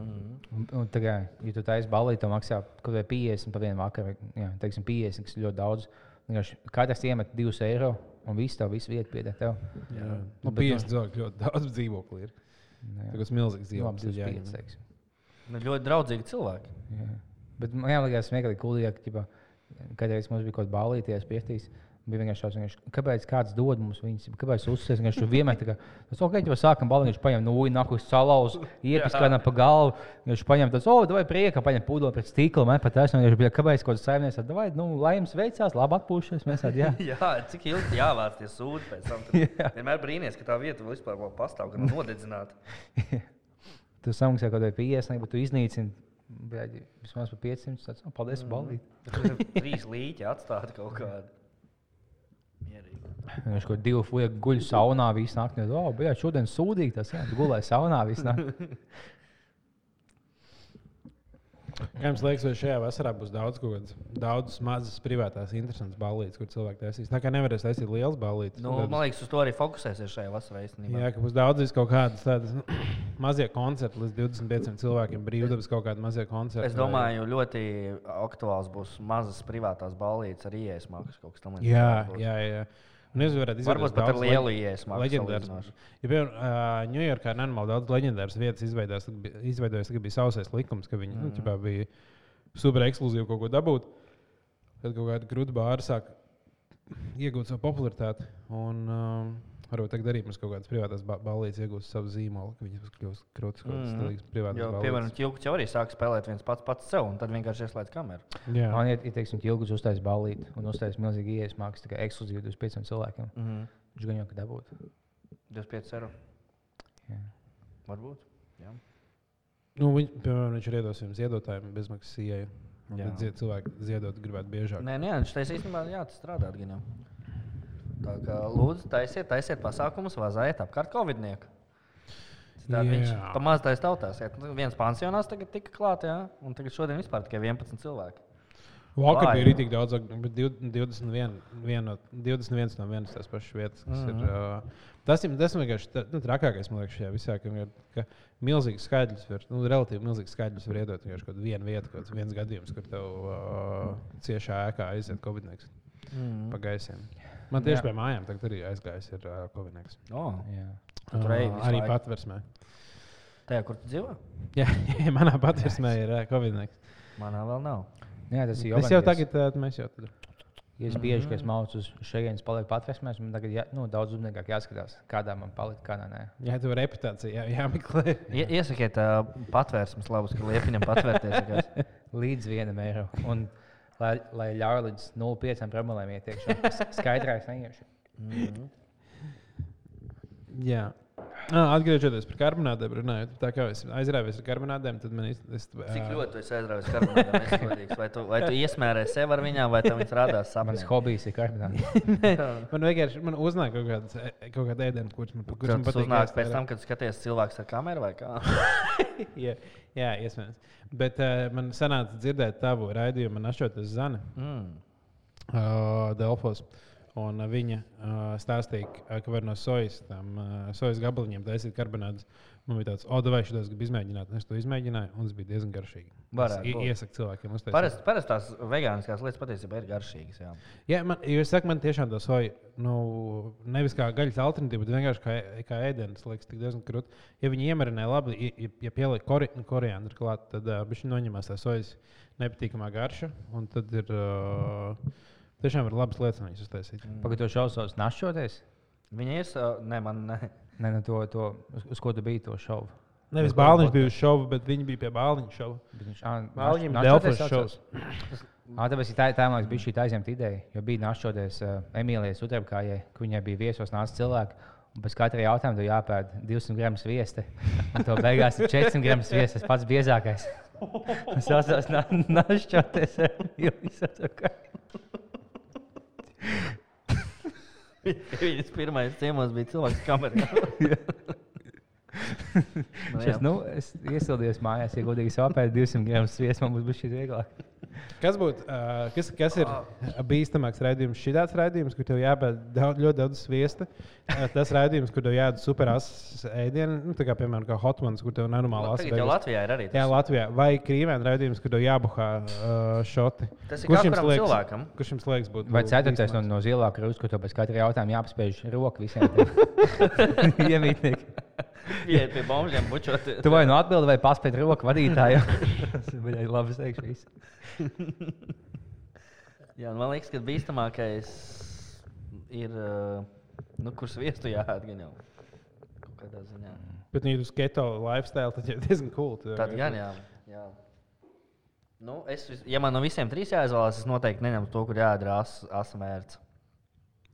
Un, un tagad, ja tu taisīsi balīti, to maksā kaut vai 50 par vienu vakaru, jā, teiksim, 50, kas ir ļoti daudz. Katrs iemet 2 eiro, un viss tev visu vietu pieder nu, Bet, 50 cilvēku ļoti daudz dzīvokli ir. Jā. Tas milzīgs Nu, dzīvoklis. 25, teiksim. Nu, ļoti draudzīgi cilvēki. Jā. Bet man liekas, smieklīgi, ka kad mums bija kaut kāda balīties, pietīs. Bija vienkārši tāds, vienkārši, kāpēc kāds dod mums viņas, kāpēc uzsēs. Viņš vienmēr tā kā, tas ok, ja sākam balīt, viņš paņem nūju, nakus salauz, iepis kādam pa galvu. Viņš paņem tāds, oh, vai prieka, paņem pūdo pret stikla, man pat tas, viņš bija, kāpēc kaut kāds saimnieks, vai, nu, lai jums veicās, labi atpūšies, mēs tad, jā. Jā, cik ilgi jāvāc tie sūdi pēc tam. Tad Vienmēr brīnīties, ka tā vieta vispār vēl pastāv, ka nodedzināta. Tu samaksā kaut vai 50, bet tu iznīcini, bļaļ, vismaz par 500, tāds, oh, paldies, mm. balīt. Trīs līķi atstāti kaut kādi. Viņš kaut divu fuja guļ saunā visu nakti. Oh, bija šodien sūdīgi tas, jā, tu gulēji saunā visu nakti. Kā jums liekas, vai šajā vasarā būs daudz, kaut kādas, daudz mazas privātās, interesantas balītas, kur cilvēki taisīs? Tā kā nevarēs taisīt liels balītas. Nu, man liekas, uz to arī fokusēsies šajā vasarā īstenībā. Jā, ka būs daudz kaut kādas tādas nu, mazie koncerti līdz 25 cilvēkiem, brīvdabas kaut kādi mazie koncerti. Es domāju, ļoti aktuāls būs mazas privātās balītas ar ielas maksu kaut kas tamlīdzīgs. Vai... Jā, būt. jā, jā. Un es varētu Varbūt pat ar lielu ielas maksu. leģendārs. Ja, piemēram, uh, Ņujorkā ir nenormāli daudz leģendāras vietas izveidojis, tad bija, sausais likums, ka viņi mm. nu, bija super ekskluzīvi kaut ko dabūt. Tad kaut kāda grūta bāra sāk iegūt savu popularitāti. Un, uh, Varbūt tagad arī mums kaut kādas privātās ba balīdzes iegūs savu zīmolu, ka viņas kļūs krūtis kaut kādas Mhm. stilīgas privātās Jo, balīdzes. piemēram, Čilkuts jau arī sāk spēlēt viens pats pats sev, un tad vienkārši ieslēdz kameru. Jā, Man ir, teiksim, ilgs uztais balīt un uztais milzīgi ielas mākslas, tikai ekskluzīvi 25 cilvēkiem. Mm -hmm. Viņš gan jau ka dabūt. 25 eiro. Jā. Varbūt. Jā. nu, viņ, piemēram, viņš ir iedos jums ziedotājiem bezmaksas ieeja. Tad cilvēki ziedot gribētu biežāk. Nē, nē, viņš teica, īstenībā, jā, tas strādā gan jau. Tā kā lūdzu, taisiet, taisiet pasākumus, vazājiet apkārt Covidnieku. Tātad viņš pamazs taisa tautās. Nu, Viens pansionāts tagad tika klāts, un tagad šodien vispār tikai 11 cilvēki. Vakar bija arī tik daudz, bet div- 21, vien no- 21 no vienas tās pašas vietas. kas Mhm. Ir, uh, tas ir tas vienkārši nu, trakākais, man liekas, šajā visā, ka, ka milzīgs skaidrs, var, nu, relatīvi milzīgs skaidrs var iedot vienkārši kaut vienu vietu, kaut viens gadījums, kur tev uh, ciešā ēkā aiziet Covid-19 Mm. pa gaisiem. Man tieši pie mājām tagad arī aizgājis ir uh, Covid-19. Oh, Jā. Tu tur visu arī laiku? patversmē. tajā, kur tu dzīvo? Jā, manā patversmē ir uh, Covid-19. Manā vēl nav. Jā, tas ir Mēs jau tagad, uh, mēs jau tur. Es bieži, kad es maucu uz šejienes, palieku patvērsmēs, man tagad jā, nu, daudz uzmanīgāk jāskatās, kādā man palika, kādā nē. Jā, tev reputācija jā, jāmeklē. Ie, iesakiet, uh, patvērsmes labus, ka liepiņam patvērties. Līdz vienam eiro. Un, lai, lai ļauj līdz 0,5 promilēm iet iekšā. Skaidrāk, neiešu. Mhm. Jā. Ah, atgriežoties pie karbonādēm, runājot, tā kā es aizrāvies ar karbonādēm, tad man īstenībā. Cik ļoti tu esi aizrāvis karbonātā? Vai tu, vai tu iesmērē sevi ar viņām, vai tev viņas rādās Mans sapnis? hobijs ir karbonāts. Man vienkārši man uznāk kaut kāds, e- kaut kāda ēdiena, kurš man, kurš man Tas patīk. uznāk ēst pēc tam, kad skaties cilvēks ar kameru vai kā? jā, jā, iespējams. Bet uh, man sanāca dzirdēt tavu raidījumu, man ašķoties Zana Mm. uh, Delfos. Un uh, viņa uh, stāstīja, ka var no sojas, tam, uh, sojas gabaliņiem taisīt karbonādus. Man bija tāds, oh, vai šis gribi izmēģināt. Un Es to izmēģināju, un tas bija diezgan garšīgi. Varētu būt. iesaku cilvēkiem uztaisīt. Parasti parasti tās vegāniskās lietas patiesībā ir garšīgas. Jā. Jā, man, jo es saku, man tiešām tas soja, nu, nevis kā gaļas alternatīva, bet vienkārši kā, kā ēdienas, liekas, tik diezgan krūti. Ja viņi iemarinē labi, ja, ja, pieliek kori, koriandru klāt, tad uh, viņš noņemās tā sojas nepatīkamā garša, un tad ir uh, tiešām ir labas lietas, viņas uztaisīt. Pagaidām, to šausmu sauc našķoties. Viņa ir. Nē, man ne. Nē, nu, to, to, uz, uz ko tu biji to šovu? Nevis bāliņš bija uz šovu, bet viņi bija pie bāliņa šova. Naš- Delfos našķoties šovs. Ā, Tāpēc tā, tā man liekas, bija šī aizņemta ideja. Jo bija našķoties uh, Emīlijas Utrapkājai, ka viņai bija viesos nāca cilvēki. Un pēc katra jautājuma tev jāpēd 200 gramus viesta. Un tev beigās ir 400 gramus viesta, tas pats biezākais. Na- našķoties ar Emīlijas Utrapkājai. Viņas pirmais ciemos bija cilvēks kamerā. Nu, jā. Es, nu, es iesildījos mājās, ja godīgi sapēju 200 gramus viesta, man būs šis vieglāk. Kas, būt, uh, kas, kas ir bīstamāks raidījums? Šī tāds raidījums, kur tev jāpēd daudz, ļoti daudz sviesta. Tas raidījums, kur tev jādara superasas ēdienu, nu, kā, piemēram, kā Hotmans, kur tev nenormāli asa. Tagad jau Latvijā ir arī Jā, tas. Latvijā. Vai krīvēna raidījums, kur tev jābuhā uh, šoti? Tas ir katram cilvēkam. Kurš jums liekas, būtu? Vai ceturtais no, no zilā krūska, kur tev pēc katra jautājuma jāpaspēj roku visiem iemītniekiem? Pie bombžiem, bučot. Tu vai nu atbildi, vai paspēj roku vadītājai? Tas bija labi teikšu. visu. Jā, man liekas, ka bīstamākais ir, uh, nu, kurš viestu jāēd gan jau. Kaut kādā ziņā. Bet, ja tu sketo lifestyle, tad jau diezgan cool. Tad gan jā. jā. Nu, es, ja man no visiem trīs jāizvēlas, es noteikti neņemtu to, kur jādara as, asmērts.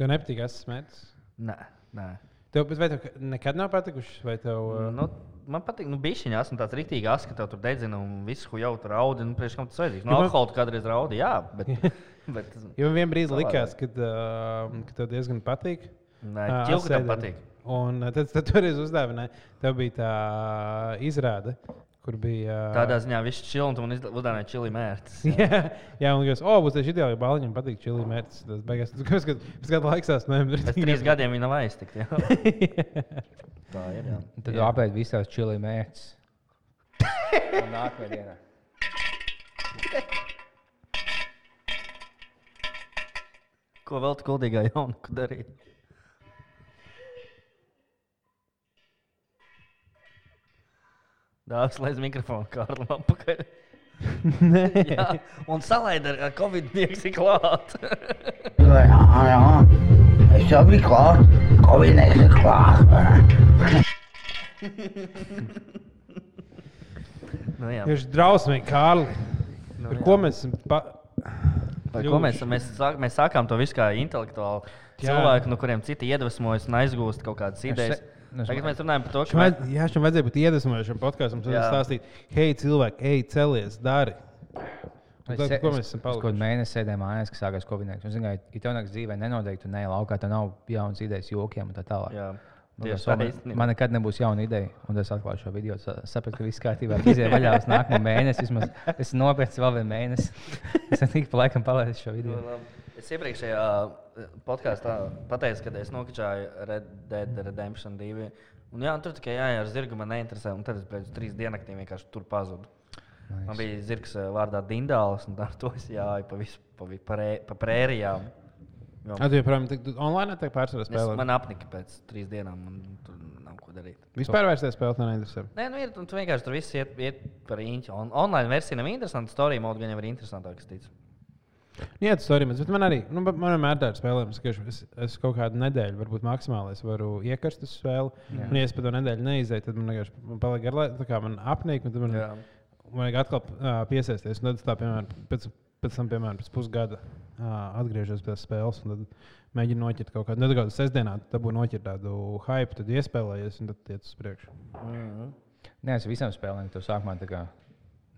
Tev nepatīk asas mētas? Nē, nē. Tev, vai tev nekad nav patikušas? Tev, uh, Nu, man patīk, nu, bišķiņā esmu tāds rīktīgi asa, ka tev tur dedzina un visu, jau tur raudi. Nu, priekš kam tas vajadzīgs? Nu, man- alkoholu tu kādreiz raudi, jā, bet. bet Jo man Savādāk. likās, ka, uh, ka tev diezgan patīk. Nē, Ā, ķilku tam patīk. Un uh, tad, tad toreiz uzdāvināja, tev bija tā izrāde, kur bija. Uh, Tādā ziņā viss čili un man uzdāvināji čili mērķis. Jā, jā, un jūs, oh, būs tieši ideāli, ja bāliņam patīk čili mērķis. Tas beigās, kas, kas gadu laiks no Pēc trīs gadiem viņa nav aiztikta. Tā ir. Jā. Tad apēd visās čili mērķis. Nākamajā dienā. Ko vēl tu kuldīgā jaunuku darīji? Dāvis laiz mikrofonu Kārlim apakaļ. Jā, un salaid ar, ar covid-19 klāt. Uh, uh, Es jau biju klāt, Kovinēks ir klāt. Nu, jā. Viņš ir drausmīgi, Kārli. Nu, Par jā. ko mēs esam? Pa... Par ko mēs, mēs, sāk, mēs sākām to visu kā intelektuāli Jā. cilvēku, no kuriem citi iedvesmojas un aizgūst kaut kādas idejas. nu, es- Tagad mēs runājam par to, ka vajad, jā, šim vajadzēja būt iedvesmojošam podkāstam. Tad Jā. stāstīt, hei, cilvēki, ej, celies, dari. Es, Tad, ko es- mēs esam es kaut palikuši? mēnesi sēdēju mājās, kas sākās Covid-19. Es zinu, ka, tev nāks dzīvē nenoteikti, tu neej laukā, tev nav jaunas idejas, jokiem un tā tālāk. Jā, liekas, tā man, man nekad nebūs jauna ideja, un es atklāju šo video. sa- Sapratu, ka viss kārtībā. Iziet vaļā uz nākamo mēnesi. Vismaz es nopirku vēl vienu mēnesi. Es tik pa laikam palaidu šo video. Nu, labi. Es iepriekšējā podkāstā pateicu, ka es nokačāju Red Dead Redemption 2. Un, jā, tur tikai jāiet ar zirgu, man neinteresē. Un tad es pēc trīs diennaktīs vienkārši tur pazudu. Nice. Man bija zirgs uh, vārdā Dindāls, un ar to es gāju pa visu pa, pa, pa prērijām. Ar to joprojām online tiek pārsvarā es, spēlēt. man apnika pēc trīs dienām, un tur nav ko darīt. Vispār vairs tajā spēlē neinteresē. Nē, nu ir, tu vienkārši tur viss iet, iet par īņķi. On, online versija nav interesanta, storija mode gan jau ir interesantāka. es ticu. Jā, tas arī man arī, nu, man vienmēr tāda spēlējums, ka es, es kaut kādu nedēļu, varbūt maksimāli es varu iekarst uz spēli. Jā. Un, ja es pa to nedēļu neizēju, tad man vienkārši paliek garlaicīgi, man apnīk, tad man, Jā. man vajag atkal uh, piesaisties. Un tad es tā, piemēram, pēc, pēc tam, piemēram, pēc pusgada uh, atgriežos pie spēles, mēģinu noķert kaut kādu, nu, tā kā sestdienā, tad būtu noķert tādu hype, tad iespēlējies, un tad iet uz priekšu. Mm Nē, es visam spēlēm to sākumā tā kā,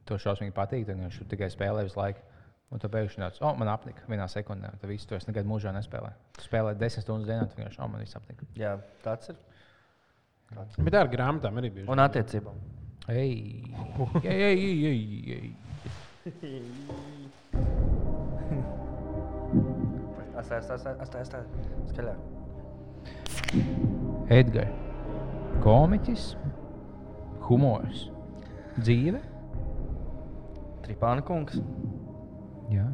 to šausmīgi patīk. Tad viņš tikai spēlē visu laiku. Un tad pēkšņi tāds, oh, man apnika vienā sekundē. Tad viss to es nekad mūžā nespēlēju. Tu spēlē desmit stundas dienā, tad vienkārši, oh, man viss apnika. Jā, tāds ir. Bet tā ar grāmatām arī bija. Un attiecībām. Ei! Ei, ei, ei, ei, ei. Atstāj, atstāj, atstāj, atstāj. Skaļāk. Edgars, komiķis, humors, dzīve. Tripāna kungs. Jā.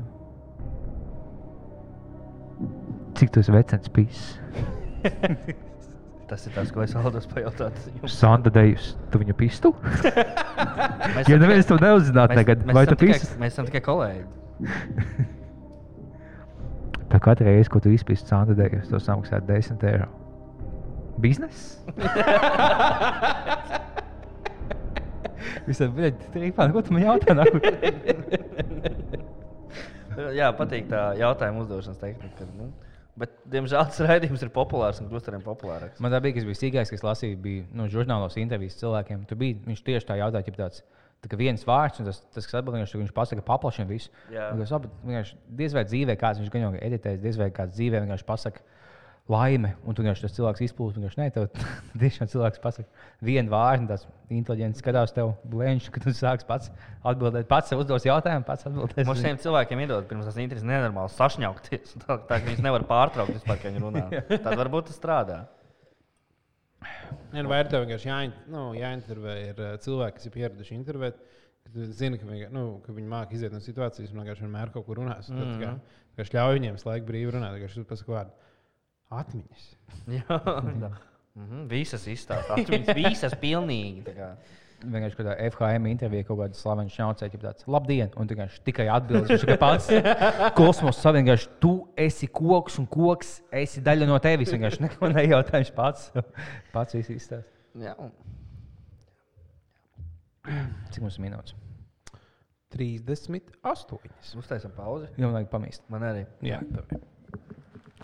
Cik tas vecais bijis? Tas ir tas, ko es vēlos pajautāt. Sanda Dejus, tu viņu pistu? Ja neviens to neuzzinātu tagad, mēs vai tu pisti? Mēs esam tikai kolēģi. Tā katru reizi, ko tu izpīsti Sanda Dejus, to samaksā 10 eiro. Bizness? Visam, bet trīpā, ko tu man jautā? Jā, patīk tā jautājuma uzdošanas tehnika. Nu. Bet, diemžēl, tas raidījums ir populārs un kļūst arvien populārāks. Man tā bija, kas bija sīkākais, kas lasīja, bija nu, žurnālos intervijas cilvēkiem. Tur bija, viņš tieši tā jautāja, ja tāds tā viens vārds, un tas, tas kas atbild, viņš, viņš pasaka, paplašina visu. Jā. Tas, "Labi, vienkārši Diez vai dzīvē kāds, viņš gan jau editēs, diez vai kāds dzīvē vienkārši pasaka. Laime, un tu vienkārši tas cilvēks izplūst. Viņš ne, tev tiešām cilvēks pasakā vienu vārdu, tas inteliģents skatās tev blēņš, ka tu sāks pats atbildēt, pats sev uzdos jautājumu, pats atbildēs. Mums šiem cilvēkiem iedod pirms tas interesi nenormāli sašņaukties. Tā, tā ka viņas nevar pārtraukt vispār, kad viņi runā. Tad varbūt tas strādā. Nē, nu, vai ir tev vienkārši jāin, nu, jāintervē ir cilvēki, kas ir pieraduši intervēt. zini, ka, viņi, nu, ka viņi māca iziet no situācijas un vienkārši vienmēr kaut kur runās. Mm -hmm. Tad kā, ļauj viņiem slēgt brīvi runāt. Viņš tur pasakā vārdu atmiņas. Jā, tā. Mhm, visas izstāstās. Viņas visas pilnīgi. Vienkārši kādā FHM intervijā kaut kāda slavena šņaucēja, ka tāds - labdien! Un vienkārši tikai atbildi. Viņš tikai pats kosmosa savienojums, tu esi koks un koks, esi daļa no tevis. Viņš vienkārši neko nejautā, viņš pats, pats visu izstāsta. Jā, Cik mums ir minūtes? 38. uztaisam pauzi. Jā, man vajag pamīst. Man arī. Jā, ir.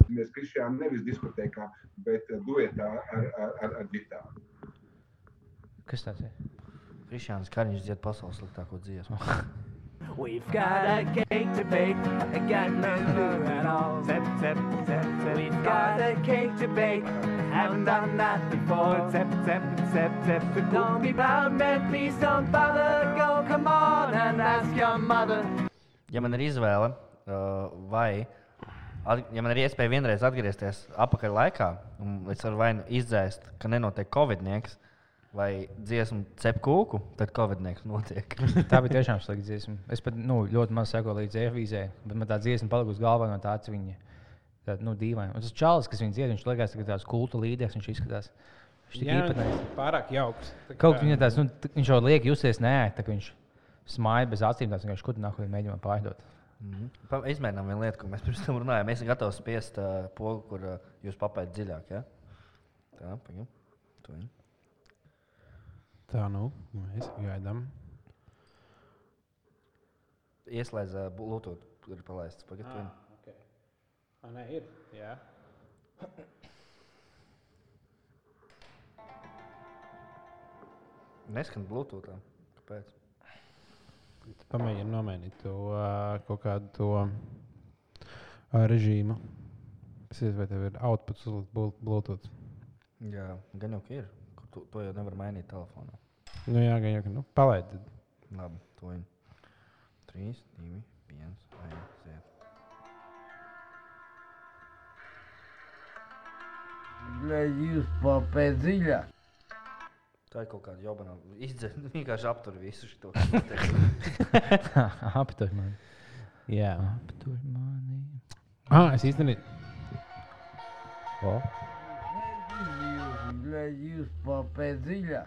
Mēs krišām nevis diskotēkā, bet eh, duetā ar, ar, ar, ar ģitāru. Kas tas ir? Krišāns Kariņš dzied pasaules sliktāko dziesmu. We've got a cake to bake, I got no clue at all. Zep, zep, zep, zep. We've got a cake to bake, haven't done that before. Zep, zep, zep, zep. But don't be proud, man, please don't bother. Go, come on and ask your mother. Ja man ir izvēle, uh, vai at, ja man ir iespēja vienreiz atgriezties atpakaļ laikā, un es varu vai nu izdzēst, ka nenotiek covid-nieks, vai dziesmu cep kūku, tad covid-nieks notiek. Tā bija tiešām slikta dziesma. Es pat nu, ļoti maz sekoju līdz Eirovīzē, bet man tā dziesma palika uz galvā no tā, ka viņa tāda nu, dīvaina. Un tas čalis, kas viņa dzied, viņš liekas, ka tāds kulta līderis viņš izskatās. Viņš tik Jā, īpatnējs. pārāk jauks. Tā kā- Kaut kā viņa tāds, nu, viņš jau liek justies nē, tā kā viņš smāja bez acīm, tāds vienkārši, ko tu nākamajā mēģinājumā pārdot. Pa- Izmēģinām vienu lietu, ko mēs pirms tam runājām. Mēs esam gatavi spiest uh, pogu, kur uh, jūs papētat dziļāk. Ja? Tā, viņa. Tā nu, mēs gaidām. Ieslēdz uh, Bluetooth, kur ir palaists. Pagaidi. Ah. okay. ah, nē, ir. Jā. Neskan Bluetooth. Kāpēc? Pamēģini nomainīt to uh, kaut kādu to uh, režīmu. Es nezinu, vai tev ir outputs uz Blu- Bluetooth. Jā, gan jau ka ir. Ko Tu, to jau nevar mainīt telefonā. Nu, jā, gan jau, ka nu, palaid. Labi, to viņa. 3, 2, 1, aiziet. Блядь, jūs papēt dziļāk. Tā ir kaut kāda jobana. Izdzēra vienkārši aptur visu šo te. aptur mani. Jā, aptur mani. Ah, es īstenībā. O. Lai jūs papēc dziļā.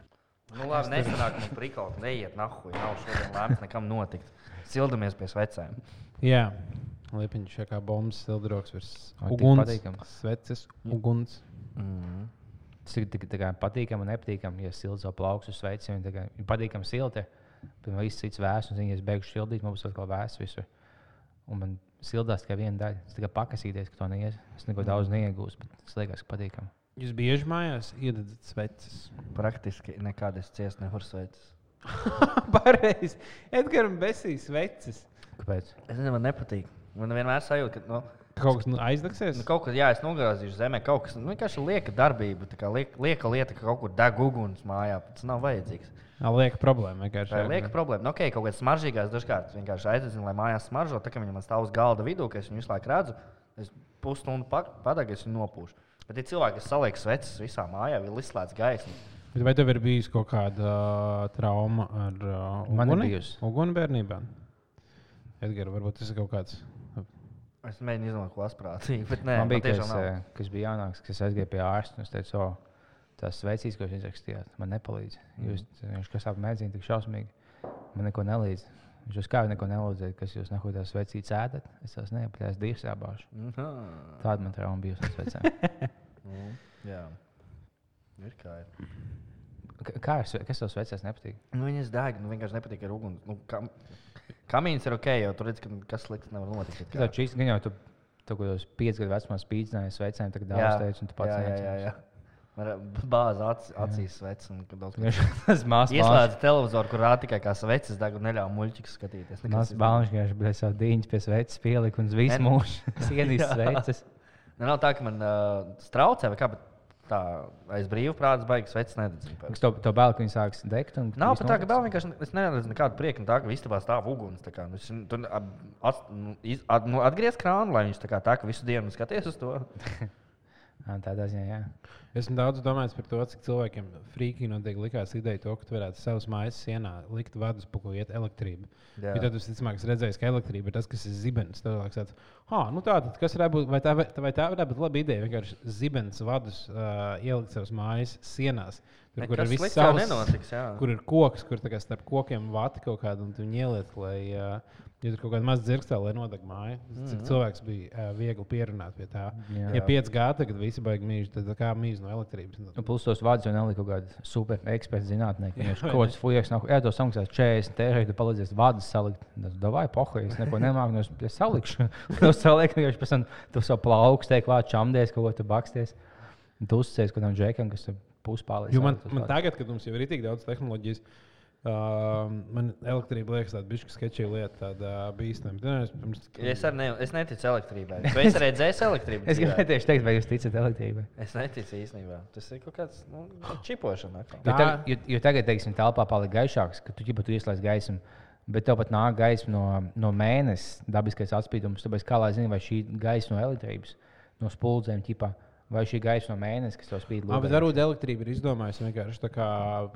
Nu, labi, nesanāk mums prikalt, neiet nahu, ja nav šodien lēmts nekam notikt. Sildamies pie vecēm. Jā. Liepiņš kā bombas sildroks virs uguns. Sveces, uguns. Mm -hmm. Tas ir tik tā patīkami un nepatīkami, ja silts jau plauks uz sveiciem. Ir patīkami silti, man viss cits vēsts, un, zini, ja es beigšu sildīt, man būs atkal vēsts visur. Un man sildās tikai viena daļa. Es tikai pakasīties, ka to neies. Es neko daudz neiegūstu, bet tas liekas, ka patīkami. Jūs bieži mājās iededzat sveces. Praktiski nekādas ciest nevar sveces. Pareizi. Edgars besīs sveces. Kāpēc? Es nezinu, man nepatīk. Man vienmēr sajūta, ka nu, Kaut kas nu, aizdegsies. nu, kaut kas, jā, es nogāzīšu zemē, kaut kas nu, vienkārši lieka darbība. tā kā Liek, lieka lieta, ka kaut kur deg uguns mājā. Tas nav vajadzīgs. Jā, lieka problēma. vienkārši. Tā ir lieka problēma. Nu, okay, kaut kādas smaržīgās dažkārt vienkārši aizdedzinu, lai mājās smaržo. Tā kā viņi man stāv uz galda vidū, ka es viņu visu laiku redzu, es pusstundu padegu, es viņu nopūšu. Bet ir cilvēki, kas saliek sveces visā mājā, vēl izslēdz gaismu. Bet vai tev ir bijusi kaut kāda uh, trauma ar uh, Man ir uguni? bijusi. Uguni bērnībā. Edgars, varbūt tas ir kaut kāds. Es mēģinu izdomāt, ko asprātīgi, nē, Man bija tiešām kas, bija jaunāks, kas aizgāja pie ārsta. un Es teicu, o, tās veicīs, ko jūs izrakstījāt, man nepalīdz. Jūs viņš kas ap mēdzīni tik šausmīgi. Man neko nelīdz. Viņš uz kā neko nelīdzēja, kas jūs neko tās veicīs ēdat. Es tās neapļāju, divas jābāž. Mhm. Tāda man trauma bija uz vecām. Nu, Jā, ir kā ir. Kā es, kas tev vecās nepatīk? Nu, viņas deg, nu vienkārši nepatīk ar uguni. Nu, kam... Kamīns ir ok, jo tur redz, ka kas slikts nevar notikt. Tā šīs gan jau tu, kaut kādos piecus gadu vecumā spīdzināji sveicēm, tagad daudz teicu, un tu pats ir bāze ac, acīs ko- Tas mākslinieks. Ieslēdz televizoru, kur rāda tikai kā sveces deg un neļauj muļķikus skatīties. Bērns vienkārši bija savu dīņu pie sveices pielikt un visu mūžu sienīs Jā. sveices. Ne, nav tā, ka man uh, straucē vai kā, bet tā aiz brīvprātas baigas sveces nededzina. Kas to, to bēl, ka viņi sāks degt. un Nav pat tā, ka vēl vienkārši es neredzu nekādu prieku no tā, ka istabā stāv uguns. kā, nu, es- Tur at, nu, at, nu, atgriezt krānu, lai viņš tā kā tā, ka visu dienu skaties uz to. Tādā ziņā, jā. Esmu daudz domājis par to, cik cilvēkiem frīkīgi noteikti likās ideja to, ka tu varētu savus mājas sienā likt vadus, pa ko iet elektrība. Jo tad es ticamāk esmu redzējis, ka elektrība ir tas, kas ir zibens. Tad liekas, tāds, nu tā tad, kas varētu būt, vai tā, vai tā varētu būt laba ideja, vienkārši zibens vadus uh, ielikt savus mājas sienās. Tur, kur ir viss savs, nenotiks, jā. kur ir koks, kur kā starp kokiem vati kaut kādu, un tu ieliec, lai, uh, ja tur kaut kāda maza dzirkstēla, lai nodeg māju. Cik Mhm. cilvēks bija uh, viegli pierunāt pie tā. Jā. Ja 5G tagad visi baigi mīļi, tad kā mīz no elektrības. Nu, plus tos vārdus jau nelika kaut kāda super eksperta zinātnieka. Viņš kaut kāds fujies, nav, jā, to samaksās 40 eiro, tu palīdzēsi vārdus salikt. Tas davai pohoja, es neko nemāku, no es, salikšu. To saliek, viņš pēc tam tu savu plauku steik vārdu čamdies, kaut ko tu baksties. Tu uzsēs kaut kādam džekam, kas puspālīs. Jo man, man tagad, kad mums jau ir tik daudz tehnoloģijas, uh, man elektrība liekas tāda bišķi sketčī lieta, tāda uh, bīstama. Es pirms- Es ne, es neticu elektrībai. Vai es redzēju elektrību? Es gribēju tieši teikt, vai jūs ticat elektrībai. Es neticu īstenībā. Tas ir kaut kāds nu, čipošana. atkal. Jo, Tā- tag, jo, jo tagad, teiksim, telpā palika gaišāks, ka tu ģipa tu ieslēdz gaismu. Bet tev pat nāk gaisma no, no mēnesis, dabiskais atspīdums. Tāpēc kā lai zinātu, vai šī gaisma no elektrības, no spuldzēm, ķipā, vai šī gaisma no mēnesis, kas tev spīd Ah, bet varbūt elektrība ir izdomājusi vienkārši tā kā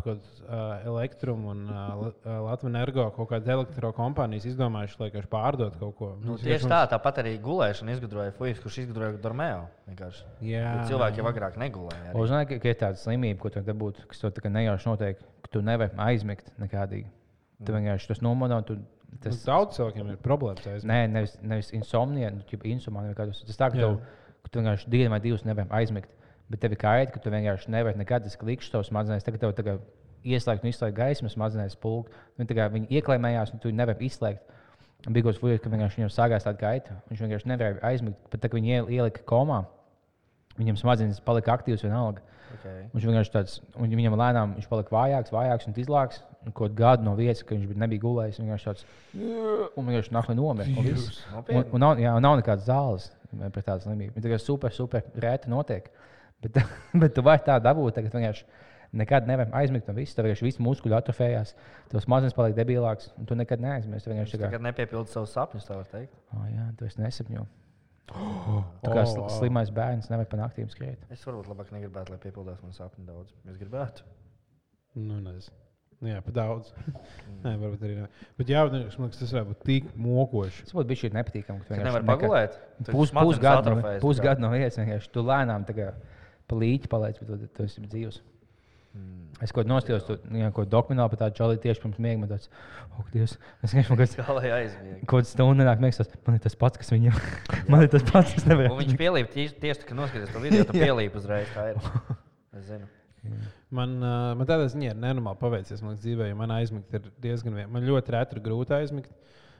kaut uh, elektrum un uh, Latvijas energo kaut kādas elektrokompānijas izdomājuši, lai vienkārši pārdot kaut ko. Nu, tieši vienkārši tā, mums- tāpat arī gulēšana izgudroja Fujas, kurš izgudroja Dormeo. vienkārši. Jā, Bet Cilvēki jau agrāk negulēja. arī. Uzzināji, ka, ka ir tāda slimība, ko tu dabūtu, kas tev kā nejauši notiek, ka tu nevari aizmigt nekādīgi. Tu vienkārši tas nomodā, Tas Tas, daudz cilvēkiem ir problēmas. nē, nevis, nevis insomnija, nu, insomnija. Tas tas tā, ka, Jā. Ka tu vienkārši dienu vai divas nevari aizmigt. Bet tev ir kaita, ka tu vienkārši nevari nekad tas klikšķis tavs smadzenēs. Tagad tev tagad ieslēgt un izslēgt gaismu smadzenēs pulk. Viņi, tagad, viņi ieklēmējās, un tu nevari izslēgt. Bija kaut kas ka vienkārši viņam sākās tāda gaita. Viņš vienkārši nevarēja aizmigt. Pat tad, kad viņi iel- ielika komā, viņam smadzenes palika aktīvas vienalga. Okay. Viņš vienkārši tāds, un viņam lēnām viņš palika vājāks, vājāks un izlāks. Un kaut gadu no vietas, ka viņš nebija gulējis, viņš vienkārši tāds - un vienkārši nāk nomira. Un, un, un, nav, jā, un nav nekādas zāles pret tādu slimību. Viņa tikai super, super rēta notiek. Bet, bet tu vari tā dabūt, tagad vienkārši nekad nevar aizmigt no viss. Tev vienkārši viss muskuļi atrofējās, tev smadzenes paliek debilāks, un tu nekad neaizmirsti. Vienkārši tā kā, Tagad nepiepildi savus sapņus, tā var teikt. oh, jā, tu esi nesapņo. Tā kā Oh, sl- slimais bērns nevar pa naktīm skriet. Es varbūt labāk negribētu, lai piepildās man sapņi daudz. Es gribētu. Nu, nezinu. Nu, Jā, pa daudz. Nē, varbūt arī ne. Bet jā, man liekas, tas varētu būt tik mokoši. Tas būtu bijis šī nepatīkami. ka tu Kad vienkārši nevar nekad- pagulēt. Pus, pusgadu, no, pusgadu no vietas vienkārši tu lēnām tā kā pa līķi paliec, bet tu, tu esi dzīvs. Mm. Es kaut kādā nostājos, tu jā, kaut dokumentāli par tādu čali tieši pirms miega. Man tāds, oh, Dievs, es vienkārši kaut kāds- Kā lai aizmieg. kaut kāds stundu miegs, tas man ir tas pats, kas viņam. man ir tas pats, kas nevar. Un viņš pielīp tieši, tieši tā, kad noskaties to video, tad pielīp uzreiz. Tā ir. Es zinu. Man, uh, man tādā ziņā ir nenormāli paveicies. Man liekas, dzīvē, jo man aizmigt ir diezgan viegli. Man ļoti reti ir grūti aizmigt.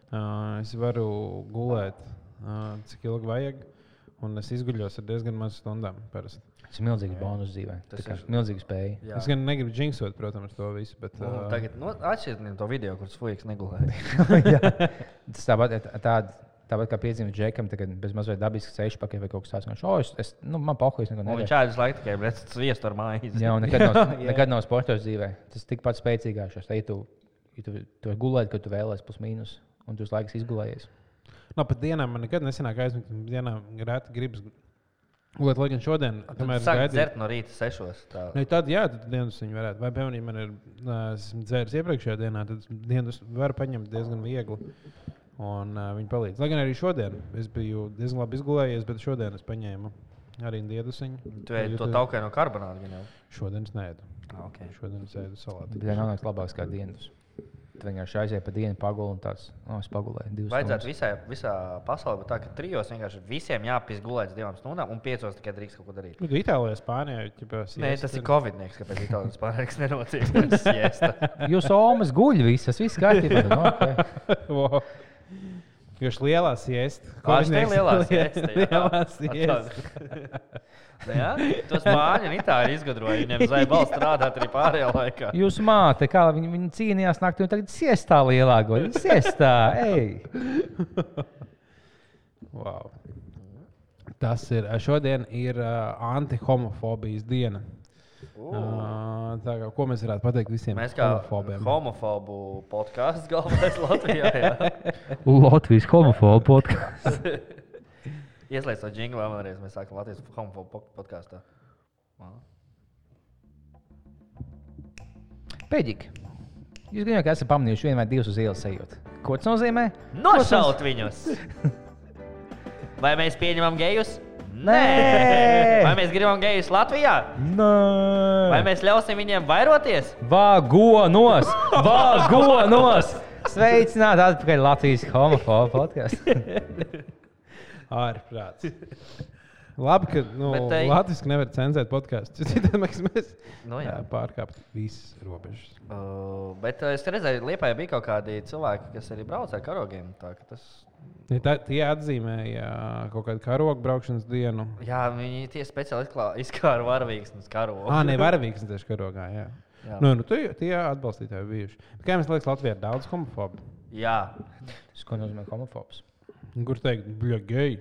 Uh, es varu gulēt, uh, cik ilgi vajag. Un es izguļos ar diezgan mazu stundām. Parasti. Tas ir milzīgs bonus dzīvē. Tas ir milzīgs spēja. Jā. Es gan negribu jinxot, protams, to visu. Bet, Nu, uh, Tagad nu, atšķiriet to video, kurš fujiks negulēja. Tas tāpat, tād, tāpat kā piedzīvot džekam, tagad bez mazliet dabisks ceļš pakaļ vai kaut kas tāds. Viņš, oh, es, es, nu, man pahojas neko Un nedaru. Viņš ādas laiku tikai brēc sviestu ar maizi. Jā, un nekad nav, nekad nav sportos dzīvē. Tas tikpat spēcīgāks. Ja tu, ja tu, tu gulēt, kad tu vēlēsies plus mīnus, un tu uz laiku izgulējies. no pat dienām man nekad nesenāk aizmigt. un Dienām reti gribas gulēt. Lai gan šodien, kamēr es gaidīju. dzert no rīta sešos. Tā. Nu, tad, jā, tad dienas viņi varētu. Vai, piemēram, ja man ir dzēris iepriekšējā dienā, tad dienas var paņemt diezgan viegli. Un uh, viņi palīdz. Lai gan arī šodien es biju diezgan labi izgulējies, bet šodien es paņēmu arī diedusiņu. Tu ej to taukai no karbonāta. gan jau? Šodien es nēdu. Ah, okay. Šodien es ēdu salātu. Bet tā nav labāks kā dienas. Tu vienkārši aizies pa dienu, paguli un tāds - no, es pagulēju divas Vajadzētu visai, visā pasaulē būt tā, ka trijos vienkārši visiem jāpīs gulēt divām stundām, un piecos tikai drīkst kaut ko darīt. Nu, Itālijā, Spānijā jau tādā Nē, tas ir Covid-19, kāpēc Itālijas pārējais nenocīs. siesta. Jūs omas guļ visas, viss kārtībā. tad, nu, okay. Viņš lielā siesta. Kā viņš ir lielā siesta? jā. Tos spāņi un itāļi izgudroja. Viņiem zvaigžņu balss strādāt arī pārējā laikā. Jūsu māte, kā viņa, viņa cīnījās naktī, un tagad siestā lielā guļ. Siestā, ej! Wow. Tas ir šodien ir uh, antihomofobijas diena. Uh, tā kā, ko mēs varētu pateikt visiem Mēs kā homofobiem? homofobu podkāsts galvenais Latvijā. jā. Latvijas homofobu podkāsts. Ieslēdz to jinglu vēlreiz. Mēs sākam Latvijas homofobu po- podkāstā. Wow. Pēdīgi. Jūs gan jau esat pamanījuši vienu vai divus uz ielas ejot. Ko tas nozīmē? Nošaut viņus! Vai mēs pieņemam gejus? Nē! Vai mēs gribam gejus Latvijā? Vai Nē, mēs ļausim viņiem vairoties? Vagonos! Vagonos! Sveicināti atpakaļ Latvijas homofobu podkāstā. Ārprāts. Labi, ka nu, Bet, ej- Latvijas nevar cenzēt podkāstu. Mēs, mēs Nu, jā. pārkāptu visas robežas. Uh, bet es redzēju, ka Lietuvā bija kaut kādi cilvēki, kas arī brauc ar karogiem. Tā, ka tas, Ja tā, tie atzīmēja kaut kādu karogu braukšanas dienu. jā, viņi tie speciāli izkāra varavīksnes karogu. Ah, nē, varavīgs un tieši karogā. Jā. Jā. Nu, nu, tie, tie atbalstītāji bijuši. Bet Kā jums liekas, Latvijā ir daudz homofobu? Jā, Tas, ko nozīmē homofobs? Kur teikt, bļa, geji?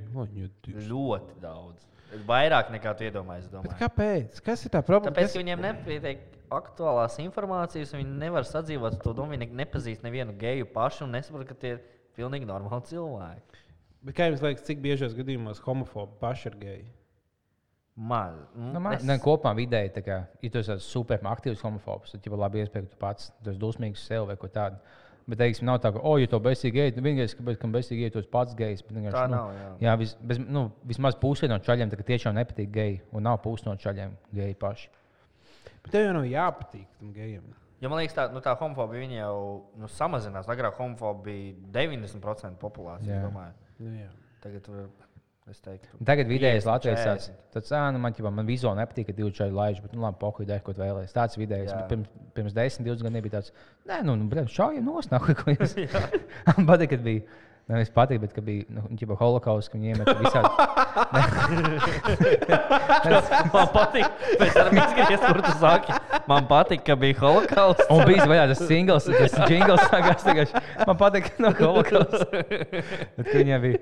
Ļoti daudz. Vairāk nekā tu iedomājies. Kāpēc? Kas ir tā problēma? Tāpēc, ka viņiem nepietiek aktuālās informācijas, un viņi nevar sadzīvot to domu. Viņi ne- nepazīst nevienu geju pašu un nesaprot, ka tie ir pilnīgi normāli cilvēki. Bet kā jums liekas, cik biežos gadījumos homofobi paši ir geji? Maz. Nu, man, ne, kopumā vidēji, tā kā, ja tu esi tāds super aktīvs homofobs, tad jau labi iespēja, ka tu pats esi dusmīgs sev vai ko tādu. Bet, teiksim, nav tā, ka, oh, ja tu besīgi gejs, tad vienīgais, kāpēc, kam besīgi tu esi pats gejs. Bet, vienkārši, Tā nu, nav, jā. jā vis, bez, nu, vismaz puse no čaļiem tiešām nepatīk geji, un nav puse no čaļiem geji paši. Bet tev jau nav jāpatīk tam gejam. Jo man liekas, tā, nu, tā homofobija jau nu, samazinās. Agrāk homofobija bija 90% populācijas. Jā. domāju. Nu, jā. Tagad tur, Tagad vidējais 50, Latvijas 40. - tāds, "Ā, nu, man, ķipā, man vizuāli nepatīk, ka divi čaļi laiž, bet, nu, labi, pokuļi dara, ko vēlējies. Tāds vidējais. Pirms, pirms 10, 20 gadiem bija tāds, nē, nu, nu šaujam nosnāk, ko jūs. Man patīk, kad bija. Nevis patīk, bet ka bija nu, ģipa, holokausts, ka viņi iemet visādi. Man patīk, pēc tam izskatījās, kur tu saki. Man patīk, ka bija holokausts. Un bija vaļā tas singls, tas jingls sākās tagad. Man patīk, no holokausta. Bet, kad viņiem bija,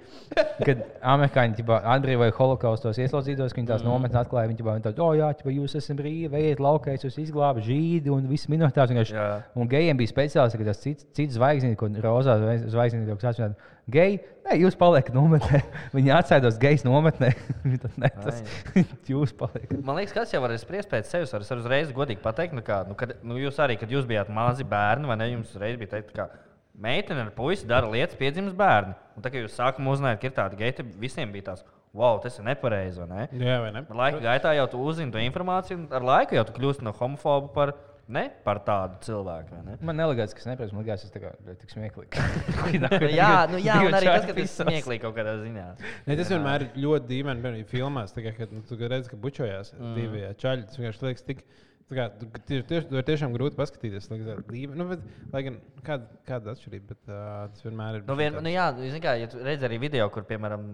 kad amerikāņi ģipa, atbrīvoja holokaustos ieslodzītos, ka viņi tās nometnes atklāja, viņi ģipa, tādi, o jā, ģipa, jūs esat brīvi, ejiet laukā, jūs izglābat žīdi un vienkārši- Jā. Un gejiem bija speciāls, ka tas cits, cits zvaigznīte, ko rozā zvaigznīte jau tāds - geji, nē, jūs paliekat nometnē. Viņi atsēdos gejas nometnē. "Nē, tas jūs paliekat. Man liekas, kas jau var spriest pēc sevis. Es varu uzreiz godīgi pateikt, nu, kā, nu, kad, nu, jūs arī, kad jūs bijāt mazi bērni, vai ne? Jums reiz bija teikt, ka meitene ar puisi dara lietas, piedzimst bērni. Un tā kā jūs sākumā uzzinājāt, ka ir tāda geita, visiem bija tās, wow, tas ir nepareizi. vai Ne? Jā, vai ne? Laika gaitā jau tu uzzini to informāciju, un ar laiku jau tu kļūsi no homofoba par, ne, par tādu cilvēku. vai ne? Man nelikās, kas neprasa, man likās, tas bļa, tik smieklīgi. Nu, jā, nu, jā, un arī tas, ka tas ir smieklīgi kaut kādā ziņā. Ne, tas vienmēr ir ļoti dīvaini. Piemēram, filmās, tā kā, kad nu, tu redzi, ka bučojās mm. divi čaļi. Tas vienkārši liekas tik. Kā, tu, tieši, tieši, to ir tiešām grūti paskatīties. Liekas, dīva- nu, bet, lai gan kāda, kāda atšķirība, bet uh, tas vienmēr ir. Nu, vien, tāds- nu, jā, kā, ja tu redz arī video, kur, piemēram,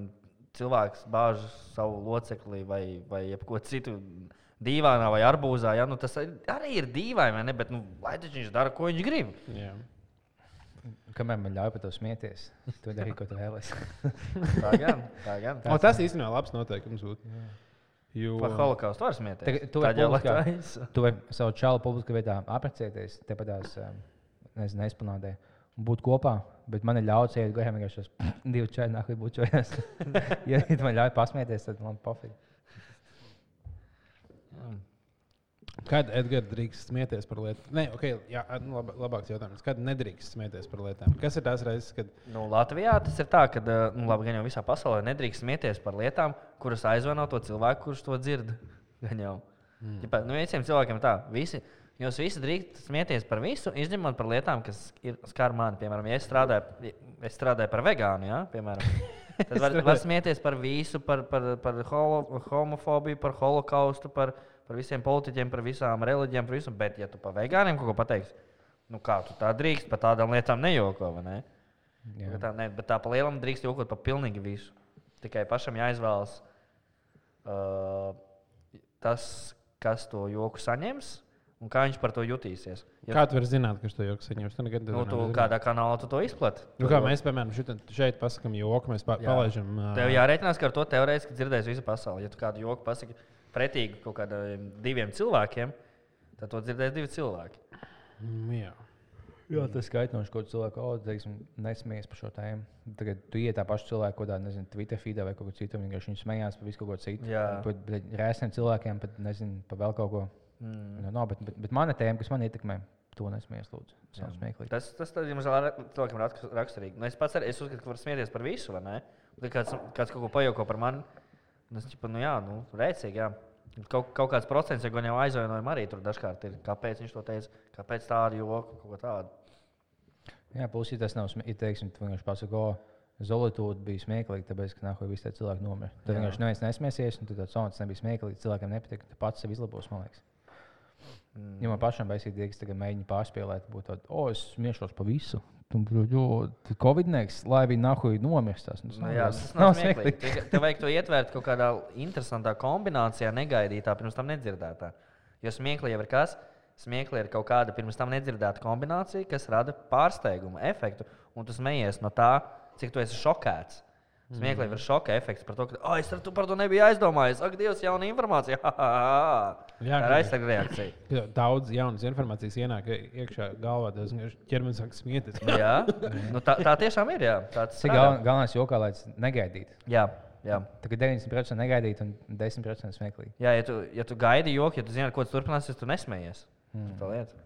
cilvēks bāž savu locekli vai, vai ko citu dīvainā vai arbūzā, ja, nu, tas arī ir dīvaini, vai ne? Bet, nu, lai taču viņš dara, ko viņš grib. Jā. Kamēr man ļauj par to smieties, tu dari, ko tu vēlēsies. Tā gan, tā gan. O, tas īstenībā labs noteikums būtu. Jo, Par holokaustu var smieties. Tagad tu vari publiskā-. Tu vari savu čalu publiskā vietā apprecēties, tepat tās, nezinu, esplanādē. un Būt kopā, bet man ir ļauts iet garām, vienkārši šos divus čēniņus nāk, bučojas. ja ja man ļauj pasmieties, tad man pofīgi. Kad Edgars drīkst smieties par lietām? Nē, ok, jā, nu, lab, labāks jautājums. Kad nedrīkst smieties par lietām? Kas ir tās reizes, kad. Nu, Latvijā tas ir tā, ka nu, labi, gan jau visā pasaulē nedrīkst smieties par lietām, kuras aizvano to cilvēku, kurš to dzird. Gan jau. Mm. Ja, nu, visiem cilvēkiem tā, visi, jūs visi drīkst smieties par visu, izņemot par lietām, kas ir skar mani. Piemēram, ja es strādāju, es strādāju par vegānu, ja? piemēram. Tad var, var smieties par visu, par, par, par holo, homofobiju, par holokaustu, par, par visiem politiķiem, par visām reliģijām, par visu. Bet, ja tu par vegāniem kaut ko pateiksi, nu kā tu tā drīkst par tādām lietām nejoko, ne? Jā. Tā, ne, bet tā pa lielam drīkst jokot par pilnīgi visu. Tikai pašam jāizvēlas uh, tas, kas to joku saņems un kā viņš par to jutīsies. Ja Kā tu vari zināt, ka tu to joks saņemsi? Tu nekad nu, tu, kādā kanālā tu to izplati? Nu, kā mēs, piemēram, šeit, pasakām joku, mēs pa, Jā. palaižam. ā, Tev jārēķinās, ka ar to teorētiski dzirdēs visa pasaule. Ja tu kādu joku pasaki pretīgi kaut kādiem diviem cilvēkiem, tad to dzirdēs divi cilvēki. mm, Jā. Jā, tas skaitnoši, ko cilvēku teiksim, nesmējas par šo tēmu. Tagad tu iet tā paša cilvēka, kaut kādā, nezinu, Twitter feedā vai kaut ko citu, un vienkārši viņi smējās par visu kaut ko citu. Jā. Par bet rēsniem cilvēkiem, pat nezinu, par vēl kaut ko. Mm. Nu, nav, bet, bet, bet mana tēma, kas man ietekmē, to nesmējas, lūdzu. Tas. Tas, tas tad, ir cilvēkam rak- raksturīgi. Nu, es pats arī es uzskatu, ka var smieties par visu, vai ne? Kāds, kāds kaut ko pajauko par mani. Un Es tipu, nu, jā, nu, rēcīgi, jā. Kaut, kaut kāds procents, ja gan jau aizvainojumi arī tur dažkārt ir. Kāpēc viņš to teica? Kāpēc tādu joku, kaut ko tādu? Jā, plus, ja tas nav smieklīgi, teiksim, tu vienkārši pasaki, o, Zolītūda bija smieklīga, tāpēc, ka nākamā visi tie cilvēki nomira. Tad vienkārši neviens nesmiesies, un tad sonis nebija smieklīgs, cilvēkiem nepatīk, tu pats sev izlabos, man liekas. Mm. Ja man pašam baisīgi liekas, tagad mēģina pārspēlēt, būt tāds, o, es smiešos pa visu. Tu, jo, Covid-19, lai viņi nahuj nomirst. Tas, Nu, jā, tas nav smieklīgi. Tev- vajag to ietvērt kaut kādā interesantā kombinācijā, negaidītā, pirms tam nedzirdētā. Jo smieklīgi jau ir kas? Smieklīgi ir kaut kāda pirms tam nedzirdēta kombinācija, kas rada pārsteigumu efektu. Un tu smējies no tā, cik tu esi šokēts. Smieklīgi ir šoka efekts par to, ka, oh, es par to nebiju aizdomājies. Ak, Dievs, jauna informācija. Ha, ha, ha. Jā, Tā ir aizsarga reakcija. Daudz jaunas informācijas ienāk iekšā galvā. Tas ķermenis sāk smieties. Jā, nu, tā, tā tiešām ir. Jā, Tāds Cik strādā. gal, galvenais jokā, lai tas negaidītu. Jā, jā. Tagad 90% negaidīt un 10% smieklīgi. Jā, ja tu, ja tu gaidi joku, ja tu zini, ko tas turpināsies, tu nesmējies. Mm. Tā lieta.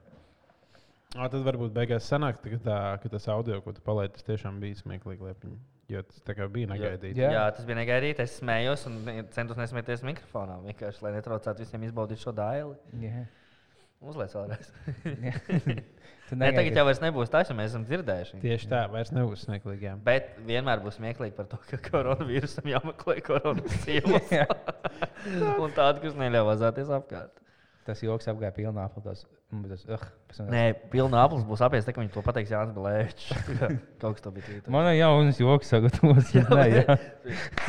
O, tad varbūt beigās sanāk, ka, tā, ka tas audio, ko tu palaidi, tas tiešām bija smieklīgi. Liepiņ, jo tas tā kā bija negaidīts. Jā. Jā. jā, tas bija negaidīti. Es smējos un centos nesmieties mikrofonā. Vienkārši, lai netraucētu visiem izbaudīt šo daili. Yeah. Uzliec vēlreiz. Tu Nē, tagad jau vairs nebūs tā, jo mēs esam dzirdējuši. Tieši tā, vairs nebūs smieklīgi. jā. Bet vienmēr būs smieklīgi par to, ka koronavīrusam jāmeklē koronas ciemas. Jā. Un tādi, kas neļauj vazāties apkārt. Tas joks apgāja pilnā aplis. Tas, uh, Nē, pilna aplis būs apies, tā kā viņi to pateiks Jānis Blēčs. Kaut kas to bija tvītā. Man ir jauns joks sagatavots. Nē, jā.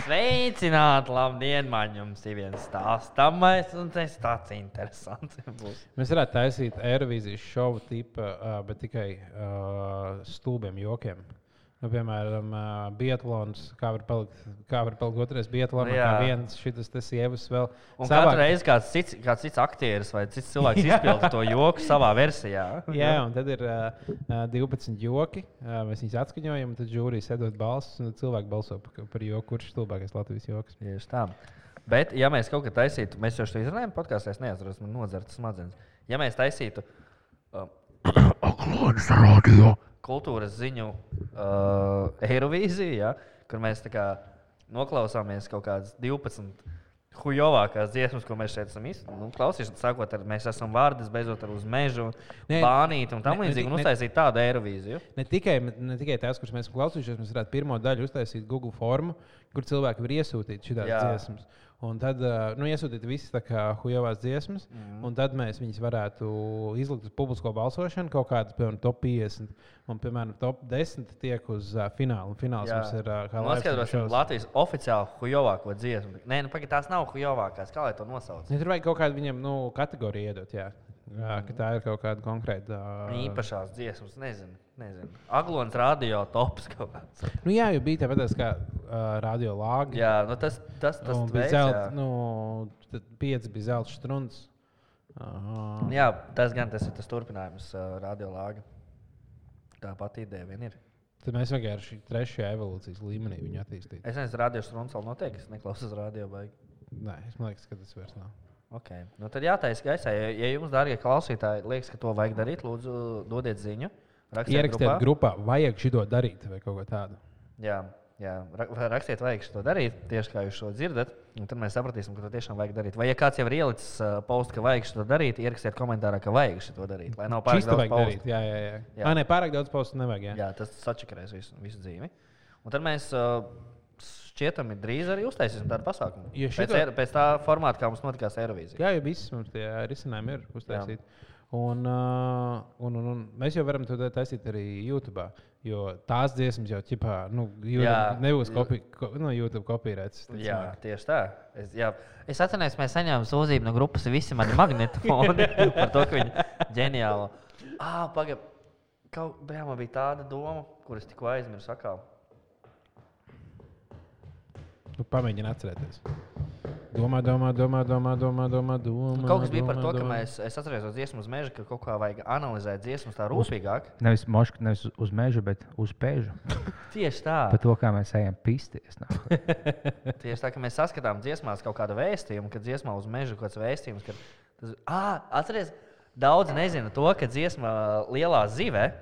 Sveicināti, labdien, man jums ir viens stāstamais, un tas tāds interesants būs. Mēs varētu taisīt aerovīzijas šovu tipu, bet tikai uh, stulbiem jokiem. Nu, piemēram, uh, Biatlons, kā var palikt, kā var palikt otrais Biatlons, Jā. kā viens šis te sievas vēl. Un savā- katru reizi kāds cits, kāds cits aktieris vai cits cilvēks izpilda to joku savā versijā. Jā, un tad ir uh, uh, 12 joki. Uh, mēs viņus atskaņojam, un tad jūrija sadod balsis, un cilvēki balso par, par joku, kurš ir stulbākais Latvijas joks. Tieši tā. Bet, ja mēs kaut ko taisītu, mēs jau šo izrunājām podkāstā, es neatceros, man nodzertas smadzenes. Ja mēs taisītu uh, kultūras ziņu uh, Eirovīziju, ja, kur mēs kā noklausāmies kaut kādas 12 hujovākās dziesmas, ko mēs šeit esam iz- nu, klausījušies. Sākot ar mēs esam vārdas, beidzot ar uz mežu, Nē, bānīti un tam līdzīgi. Un ne- uztaisīt tādu Eirovīziju. Ne tikai, ne tikai tās, kuras mēs esam klausījušies, mēs varētu pirmo daļu uztaisīt Google formu, kur cilvēki var iesūtīt šādas dziesmas. Un tad nu, iesūtīt visas hujovās dziesmas, mm. un tad mēs viņus varētu izlikt uz publisko balsošanu, kaut kādas, piemēram, top 50. Un, piemēram, top 10 tiek uz uh, finālu. Un Fināls Jā. mums ir uh, kā Noskaidrosim shows. Latvijas oficiāli hujovāko dziesmu. Nē, nu, pagaid, tās nav hujovākās. Kā lai to nosauc? Ja tur vajag kaut kādu viņam nu, kategoriju iedot, jā. Jā, ka tā ir kaut kāda konkrēta. Uh, Īpašās dziesmas, nezinu. Nezinu. Aglons radio tops kaut kāds. Nu, jā, jau bija tāpat kā uh, radio lāga. Jā, nu tas, tas, tas Un bija zelta, nu, tad pieci bija zelta strūns. Aha. Jā, tas gan tas ir tas turpinājums uh, radio lāga. Tā pati ideja vien ir. Tad mēs vienkārši trešajā evolūcijas līmenī viņu attīstīsim. Es nezinu, radio struns vēl notiek, es neklausos radio baigi. Nē, es liekas, ka tas vairs nav. Okay. Nu, tad jātaisa gaisā. Ja, ja jums, dārgie klausītāji, liekas, ka to vajag darīt, lūdzu, dodiet ziņu. Rakstiet Ierakstiet grupā, vajag šito darīt vai kaut ko tādu. Jā, jā. Rakstiet, vajag to darīt, tieši kā jūs to dzirdat. un Tad mēs sapratīsim, ka to tiešām vajag darīt. Vai, ja kāds jau ir ielicis uh, postu, ka vajag to darīt, ierakstiet komentārā, ka vajag to darīt. Lai nav pārāk Šis te daudz postu. Jā, jā, jā. Jā. jā. Nē, pārāk daudz postu nevajag. Jā. Jā, tas sačakarēs visu, visu dzīvi. Un tad mēs uh, šķietami drīz arī uztaisīsim tādu pasākumu. Ja Pēc, šito- Eiro- pēc tā formāta, kā mums notikās Eirovīzija. Jā, jau viss mums tie risinājumi ir uztaisīti. Un, uh, un, un, un mēs jau varam to taisīt arī YouTube. Jo tās dziesmas jau ķipā, nu, Jā. YouTube nebūs kopi, ko, no YouTube kopīrētas. Jā, tieši tā. Es, jā. es atceros, mēs saņēmām sūdzību no grupas, visi mani magnetofoni par to, ka viņi ģeniāli. Ah, pagaidi. Kā bija tāda doma, kuras tikko aizmirsu. Akā. Nu, pamēģini atcerēties. Domā, domā, domā, domā, domā, domā. domā Kaut kas bija par domā, to, ka domā. mēs, es atceros uz dziesmu uz meža, ka kaut kā vajag analizēt dziesmas tā rūpīgāk. Nevis, mošk, nevis uz meža, bet uz pēžu. Tieši tā. Par to, kā mēs ejam pisties. nā. Tieši tā, ka mēs saskatām dziesmās kaut kādu vēstījumu, kad dziesmā uz meža kaut kāds vēstījums. Kad tas, ah, atceries, daudz nezina to, ka dziesma lielā zive.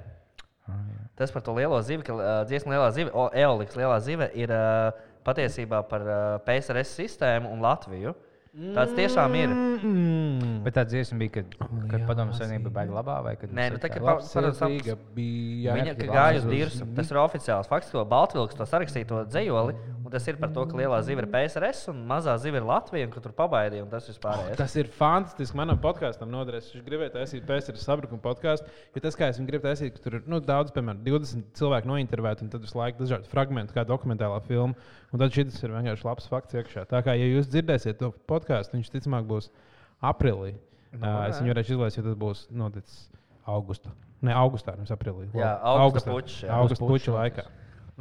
Tas par to lielo zivi, ka uh, dziesma lielā zive, o, Eoliks lielā zive ir uh, patiesībā par uh, PSRS sistēmu un Latviju. Tāds tiešām ir. Mm. Bet tā dziesma bija, kad, kad padomju savienība bija labā vai kad Nē, nu, tā kā tā- pa- Labsirdīga bija. Viņa gāja uz uz dirsu. Tas ir oficiāls fakts, ko Baltvilks to sarakstīja, to dzējoli. Un tas ir par to, ka lielā ziva ir PSRS un mazā ziva ir Latvija, un ka tur pabaidīja, un tas pārējais. Tas ir fantastiski. Manam podkāstam noderēs. Es gribēju taisīt PSRS sabrukuma podkāstu. Jo tas, kā es gribu taisīt, ka tur ir nu, daudz, piemēram, 20 cilvēku nointervēti, un tad visu laiku dažādi fragmenti, kā dokumentālā filma. Un tad šis ir vienkārši labs fakts iekšā. Tā kā, ja jūs dzirdēsiet to podkāstu, viņš ticamāk būs aprīlī. Nu, Uh, es viņu varēšu izlaist, jo tas būs noticis augustā. Ne, augustā, nevis aprīlī. Jā, augusta pučs, jā. Augusta puča laikā.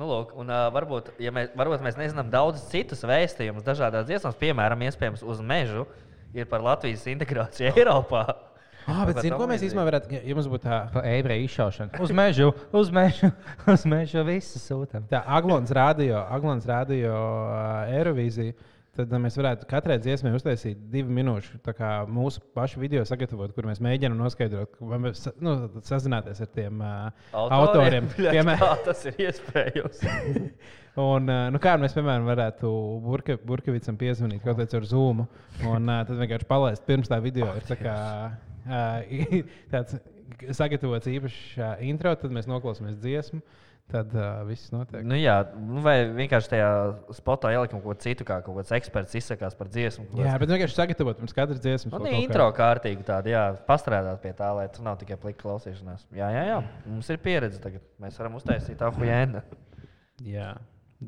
Nu, lūk, un, uh, varbūt, ja mēs, varbūt mēs nezinām daudz citus vēstījumus dažādās dziesmās, piemēram, iespējams, uz mežu ir par Latvijas integrāciju Eiropā. Ah, bet tam ko mēs īstenībā varētu, ja, mums būtu tā. Pa ebreju izšaušanu. Uz mežu, uz mežu, uz mežu visu sūtām. Tā Aglons rādio, Aglons rādio uh, Eirovīzija. Tad uh, mēs varētu katrai dziesmai uztaisīt divu minūšu tā kā mūsu pašu video sagatavot, kur mēs mēģinām noskaidrot, vai mēs nu, sazināties ar tiem uh, autoriem. Bļaļ, Piemēram, Kā tas ir iespējams? un, uh, nu, kā mēs, piemēram, varētu Burke, Burkevicam piezvanīt kaut kādā ar Zoom, un uh, tad vienkārši palaist pirms tā video. Ir tā kā, uh, tāds sagatavots īpašs uh, intro, tad mēs noklausāmies dziesmu. Tad uh, viss notiek. Nu, jā, nu, vai vienkārši tajā spotā ielikām kaut ko citu, kā kaut kāds eksperts izsakās par dziesmu. kaut Jā, kāds- bet vienkārši sagatavot pirms katras dziesmas. Nu, intro kārtīgi tāda, jā, pastrādāt pie tā, lai tas nav tikai plika klausīšanās. Jā, jā, jā, mums ir pieredze tagad. Mēs varam uztaisīt tā huēnu. Jā,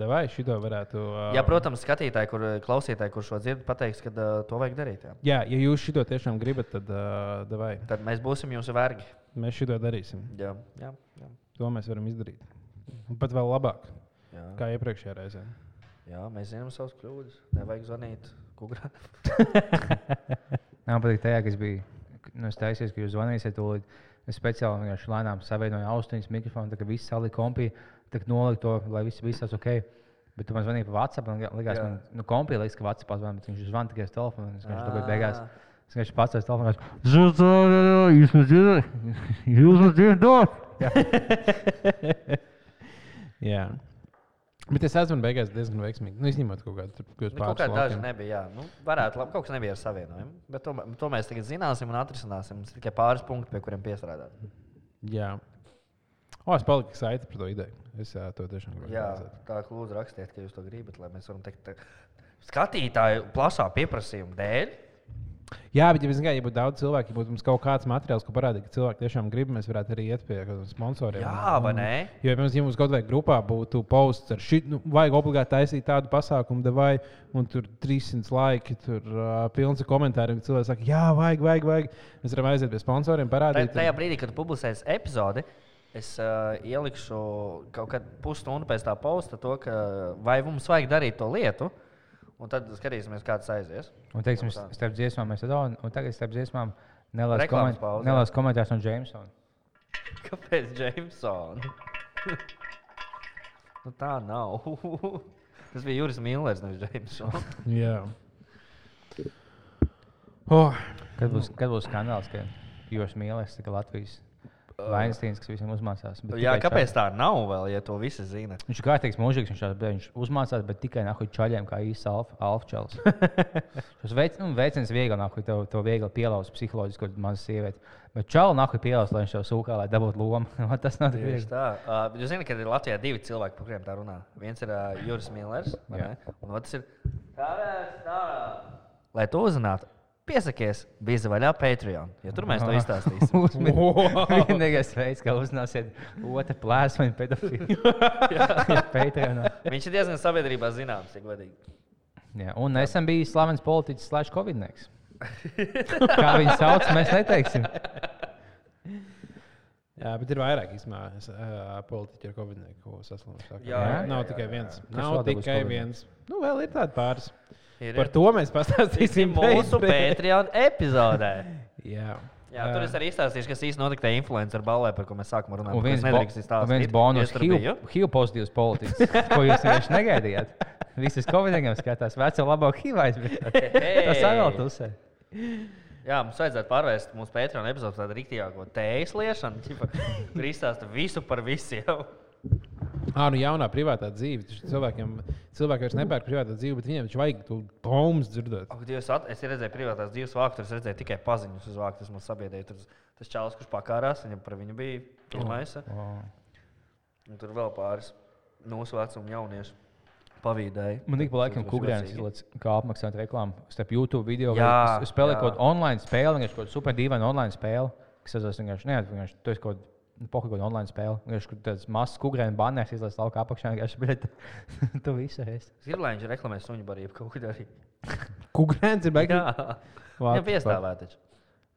vai šito varētu. Uh, Jā, protams, skatītāji, kur klausītāji, kurš šo dzird, pateiks, ka uh, to vajag darīt. Jā. Jā, ja jūs šito tiešām gribat, tad uh, davai, Tad mēs būsim jūsu vergi. mēs šito darīsim. Jā, jā, jā. To mēs varam izdarīt. Pat vēl labāk, jā. kā iepriekšējā reizē. jā mēs zinām savas kļūdas. Nevajag zvanīt. Kugrā. Man patīk, tajā, kas bija. Nu, es taisījos, ka jūs zvanīsiet. Tūlīt. Es speciāli vienkārši lēnām savienoju austiņas mikrofonu, tā kā viss salika kompī, tā kā noliku to, lai viss bija ok. Bet tu man zvanīji pa WhatsApp, un likās, Jā. man, nu, kompī liekas, ka WhatsApp zvana, bet viņš zvana tikai uz telefonu. Es vienkārši Ā. beigās. Es vienkārši pats aiz telefonu. Jūs man dzirdat? Jūs man dzirdat? Jā. Bet es esmu beigās diezgan veiksmīgi. Nu, izņemot kaut kādu Nu, kaut kā daži nebija. Jā. Nu, varētu, labi, kaut kas nebija ar savienojumu. Bet to, to mēs tagad zināsim un atrisināsim. Mums ir tikai pāris punkti, pie kuriem piestrādāt. Jā. O, es paliku saiti par to ideju. Es jā, to tiešām gribēju. Jā, redzēt. tā kā lūdzu rakstiet, ka jūs to gribat, lai mēs varam teikt, tā- skatītāju plašā pieprasījuma dēļ. Jā, bet, ja, mēs, ja būtu daudz cilvēku, ja būtu mums kaut kāds materiāls, ko parādīt, ka cilvēki tiešām grib, mēs varētu arī iet pie kādiem sponsoriem. Jā, vai ne? Jo, ja mums, ja mums kaut kādā grupā būtu posts ar šī, nu, vajag obligāti taisīt tādu pasākumu, vai, un tur 300 laiki, tur uh, pilns ar komentāriem, cilvēki saka, jā, vajag, vajag, vajag. Mēs varam aiziet pie sponsoriem, Tā- parādīt. Tajā brīdī, kad tu publicēsi epizodi, es uh, ielikšu kaut kādu pusstundu pēc tā posta, to, ka vai mums vajag darīt to lietu. Un tad skatīsimies, kā tas aizies. Un, teiksim, starp dziesmām mēs to un tagad starp dziesmām Reklāmas koment, nelaiž komentārus no Jamesona. Kāpēc Jamesona? nu, tā nav. tas bija Juris Millers, nevis Jamesons. Jā. Oh, Kad būs, kad būs skandāls, ka jūs mīlēsiet tikai Latvijas Vainsteins, kas visiem uzmācās? bet Jā, kāpēc čaļi. tā nav vēl, ja to visi zina? Viņš ir kārtīgs mūžīgs, viņš, viņš uzmācās, bet tikai nahuj čaļiem, kā īsts alfa, alfa čels. Tas veic, nu, veicins viegli, nahuj, to, to viegli pielauz psiholoģiski, kad maza sieviete. Bet čalu nahuj pielauz, lai viņš tev sūkā, lai dabūtu lomu. Tas nav tik viegli. tā. Uh, bet jūs zināt, ka ir Latvijā divi cilvēki, par kuriem tā runā. Viens ir uh, Juris Millers, vai Jā. ne? un otrs ir Tāpēc tā. Lai to uzzinātu, piesakies bija vaļā Patreon. Jo tur mēs to izstāstīsim. Vienīgais veids, kā uzzināsiet otru plēsmu un pedofilu. Patreonā. Viņš ir diezgan sabiedrībā zināms, ja godīgi. Jā, un esam bijis slavens politiķis, slash covidnieks. Kā viņu sauc, mēs neteiksim. jā, bet ir vairāk īstenībā uh, politiķi ar covid-19 saslimuši. Jā, jā, nav jā, tikai jā, viens. Nav tikai viens. Nu, vēl ir tādi pāris. Ir, Par to mēs pastāstīsim mūsu Patreon epizodē. Jā. Jā, tur es arī izstāstīšu, kas īstenībā notika tajā influencer balē, par ko mēs sākumā runājām. Un viens, bo viens bonus, tur. HIV pozitīvs politiķis, ko jūs vienkārši negaidījāt. Visas covidniekam skatās, vecā labā HIV aizmirst. Tas vēl tusē. Jā, mums vajadzētu pārvērst mūsu Patreon epizodu par tādu rīktīgāko tējas liešanu, kur izstāsta visu par visiem. Ah, nu jaunā privātā dzīve. Cilvēkiem, cilvēki vairs nepērk privātā dzīvi, bet viņiem taču vajag to baumas dzirdēt. Ak, Dievs, at- es redzēju privātās dzīves vāku, tur es redzēju tikai paziņas uz vāku. Tas mums sabiedrēja. Tur tas čalis, kurš pakārās, viņam par viņu bija pirmais. Un tur vēl pāris mūsu vecuma jauniešu pavīdēja. Man tik pa laikam Tas jocīgi. izlaiž, kā apmaksāt reklāmu starp YouTube video. Jā, vai Es spēlēju kaut kādu online spēli, kaut kādu super dīvainu online spēli, kas saucās vienkārši, ne, vienkārši, tu esi kaut kāda. Kaut kāda online spēle. Vienkārši kur tāds mazs kukurēns banners izlaiž laukā apakšā. Vienkārši, bet tu visu esi. Es viņš reklamē suņu barību kaut kur arī. Kukurēns ir beigts. Jā, viņam piestāvēt taču.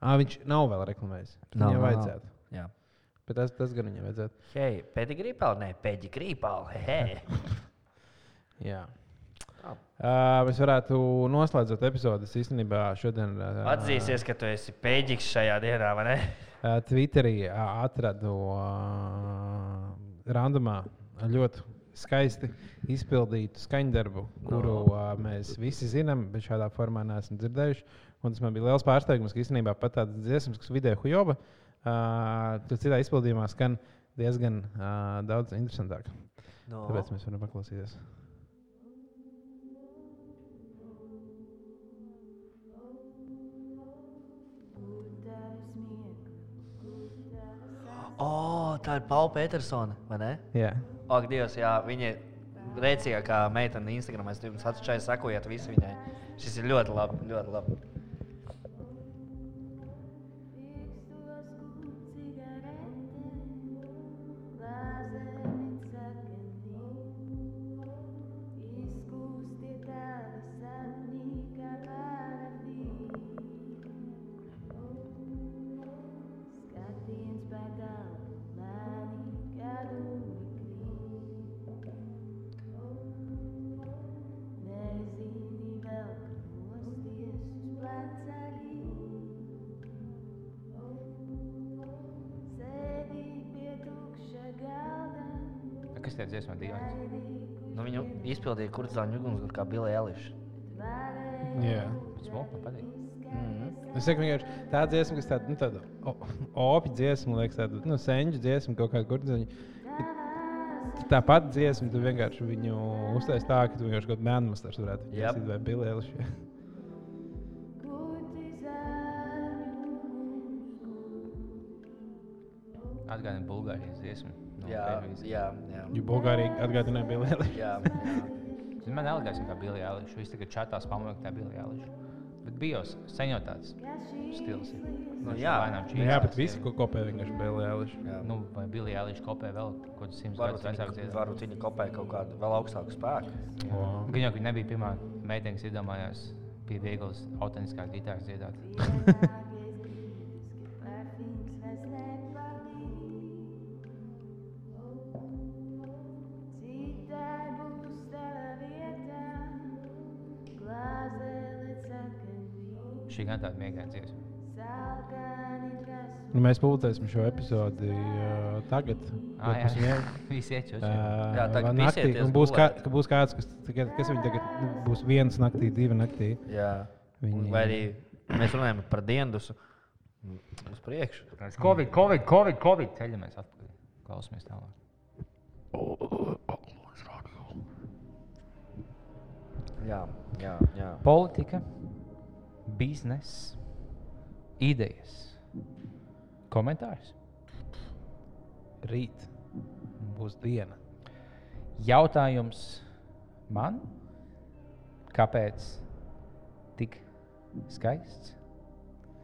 Ah, viņš nav vēl reklamējis. Nav, Viņam nav, vajadzētu. Jā. Bet tas, tas gan viņam vajadzētu. Hei, pedigrīpāli? Nē, pedigrīpāli. Hei. Jā. Uh, mēs varētu noslēdzot epizodi. Es īstenībā šodien uh, Atzīsies, ka tu esi pēdīgs šajā dienā, vai ne? Uh, Twitterī uh, atradu uh, randomā ļoti skaisti izpildītu skaņdarbu, kuru uh, mēs visi zinām, bet šādā formā neesam dzirdējuši. Un tas man bija liels pārsteigums, ka īstenībā pat tādas dziesmas, kas video hujoba, uh, citā izpildījumā skan diezgan uh, daudz interesantāk. No. Tāpēc mēs varam paklausīties. Tā ir Paula Petersona, vai ne? Jā. Ak, Dievs, jā, viņa ir rēcīgākā meitene Instagram. Es jums atšķairu, sekojiet visi viņai. Šis ir ļoti labi, ļoti labi. Izpildīja kurdzāņu ugunsgrēku kā Billy Eilish. Jā. Smuka, man patīk. Mm. Es saku, vienkārši tā dziesma, kas tāda, nu, tāda opija dziesma, liekas, tāda, nu, senču dziesma, kaut kāda kurdziņa. Tā pati dziesma, tu vienkārši viņu uztaisīji tā, ka tu vienkārši kaut kādā mēnesi masters varētu būt vai bilēlis. Atgādina Bulgārijas dziesmu. no Jā, Berbijas. jā, jā. Jo Bulgārija atgādināja bilēlis. jā, jā. Man nelikās, ka bija jāliek. Viņš tagad čatās pamanīja, ka tā bija jāliek. Bet bija jau sen jau tāds stils. Nu, jā. Nu, čīstās, jā, bet visi ko kopē vienkārši bilēlis. jā. Nu, vai bija jāliek kopē vēl kaut kāds simts gadus vecāks viņi, dziesmas. varbūt viņi kopēja kaut kādu vēl augstāku spēku. Gan jau, ka nebija pirmā meitene, kas iedomājās pie vieglas, autentiskās gitāras dziedāt. mēs publicēsim šo epizodi uh, tagad. Ah, jā, Būs jā. Visi naktī, ieties un būs, kā, būs kāds, kas, tagad, kas viņam tagad nu, būs viens naktī, divi naktī. Jā. Viņi- Vai arī mēs runājam par diendusu uz priekšu. Covid, Covid, Covid, Covid. Ceļamies atpakaļ. Klausamies tālāk. Jā, jā, jā. Politika, biznesa, idejas, komentārs. Rīt būs diena. Jautājums man, kāpēc tik skaists?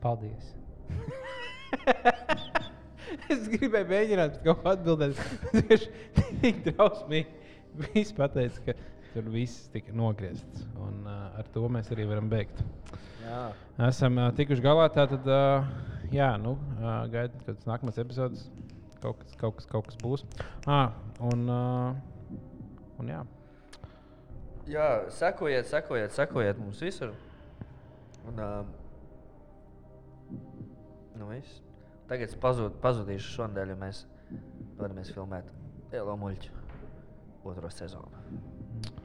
Paldies! es gribēju mēģināt kaut ko atbildēt. Tieši tik drausmīgi. Viss pateica, ka tur viss tika nogriezts. Un uh, ar to mēs arī varam beigt. Jā. Esam uh, tikuši galā. Tātad, uh, jā, nu, uh, gaidiet, kad tas nākamais epizodes kaut kas, kaut kas, kaut kas būs. Ah, un, uh, un jā. jā, sekojiet, sekojiet, sekojiet mums visur. Un, uh, nu, viss. Tagad es pazud, pazudīšu šonadēļ, jo mēs vēlamies filmēt Lielo muļķu otro sezonu.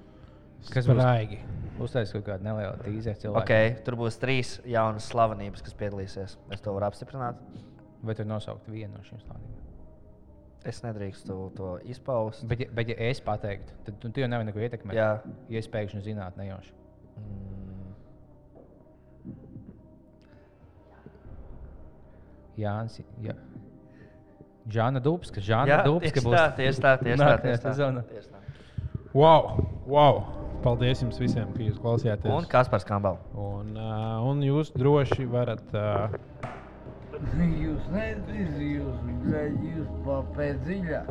Kas būs? Spraigi. Uztaisīt kaut kādu nelielu cilvēku. Okay, tur būs trīs jaunas slavenības, kas piedalīsies. Es to varu apstiprināt. Vai tu nosaukt vienu no šīm slāniem? Es nedrīkstu to izpaust. Bet, ja, bet, ja es pateiktu, tad tu, tu jau nevari neko ietekmēt. Jā. Ja es pēkšņi zinātu, nejauši. Jānis. Jā. Žāna Dubska. Žāna jā, Dubska būs tā, tieši tā, tieši tā. Tieši tā, tieši tā. Wow, wow! Paldies jums visiem, ka jūs klausījāties. Un kas par skambali? Un, uh, un jūs droši varat. Uh... Jūs nezināt, jūs, jūs papēdziļā.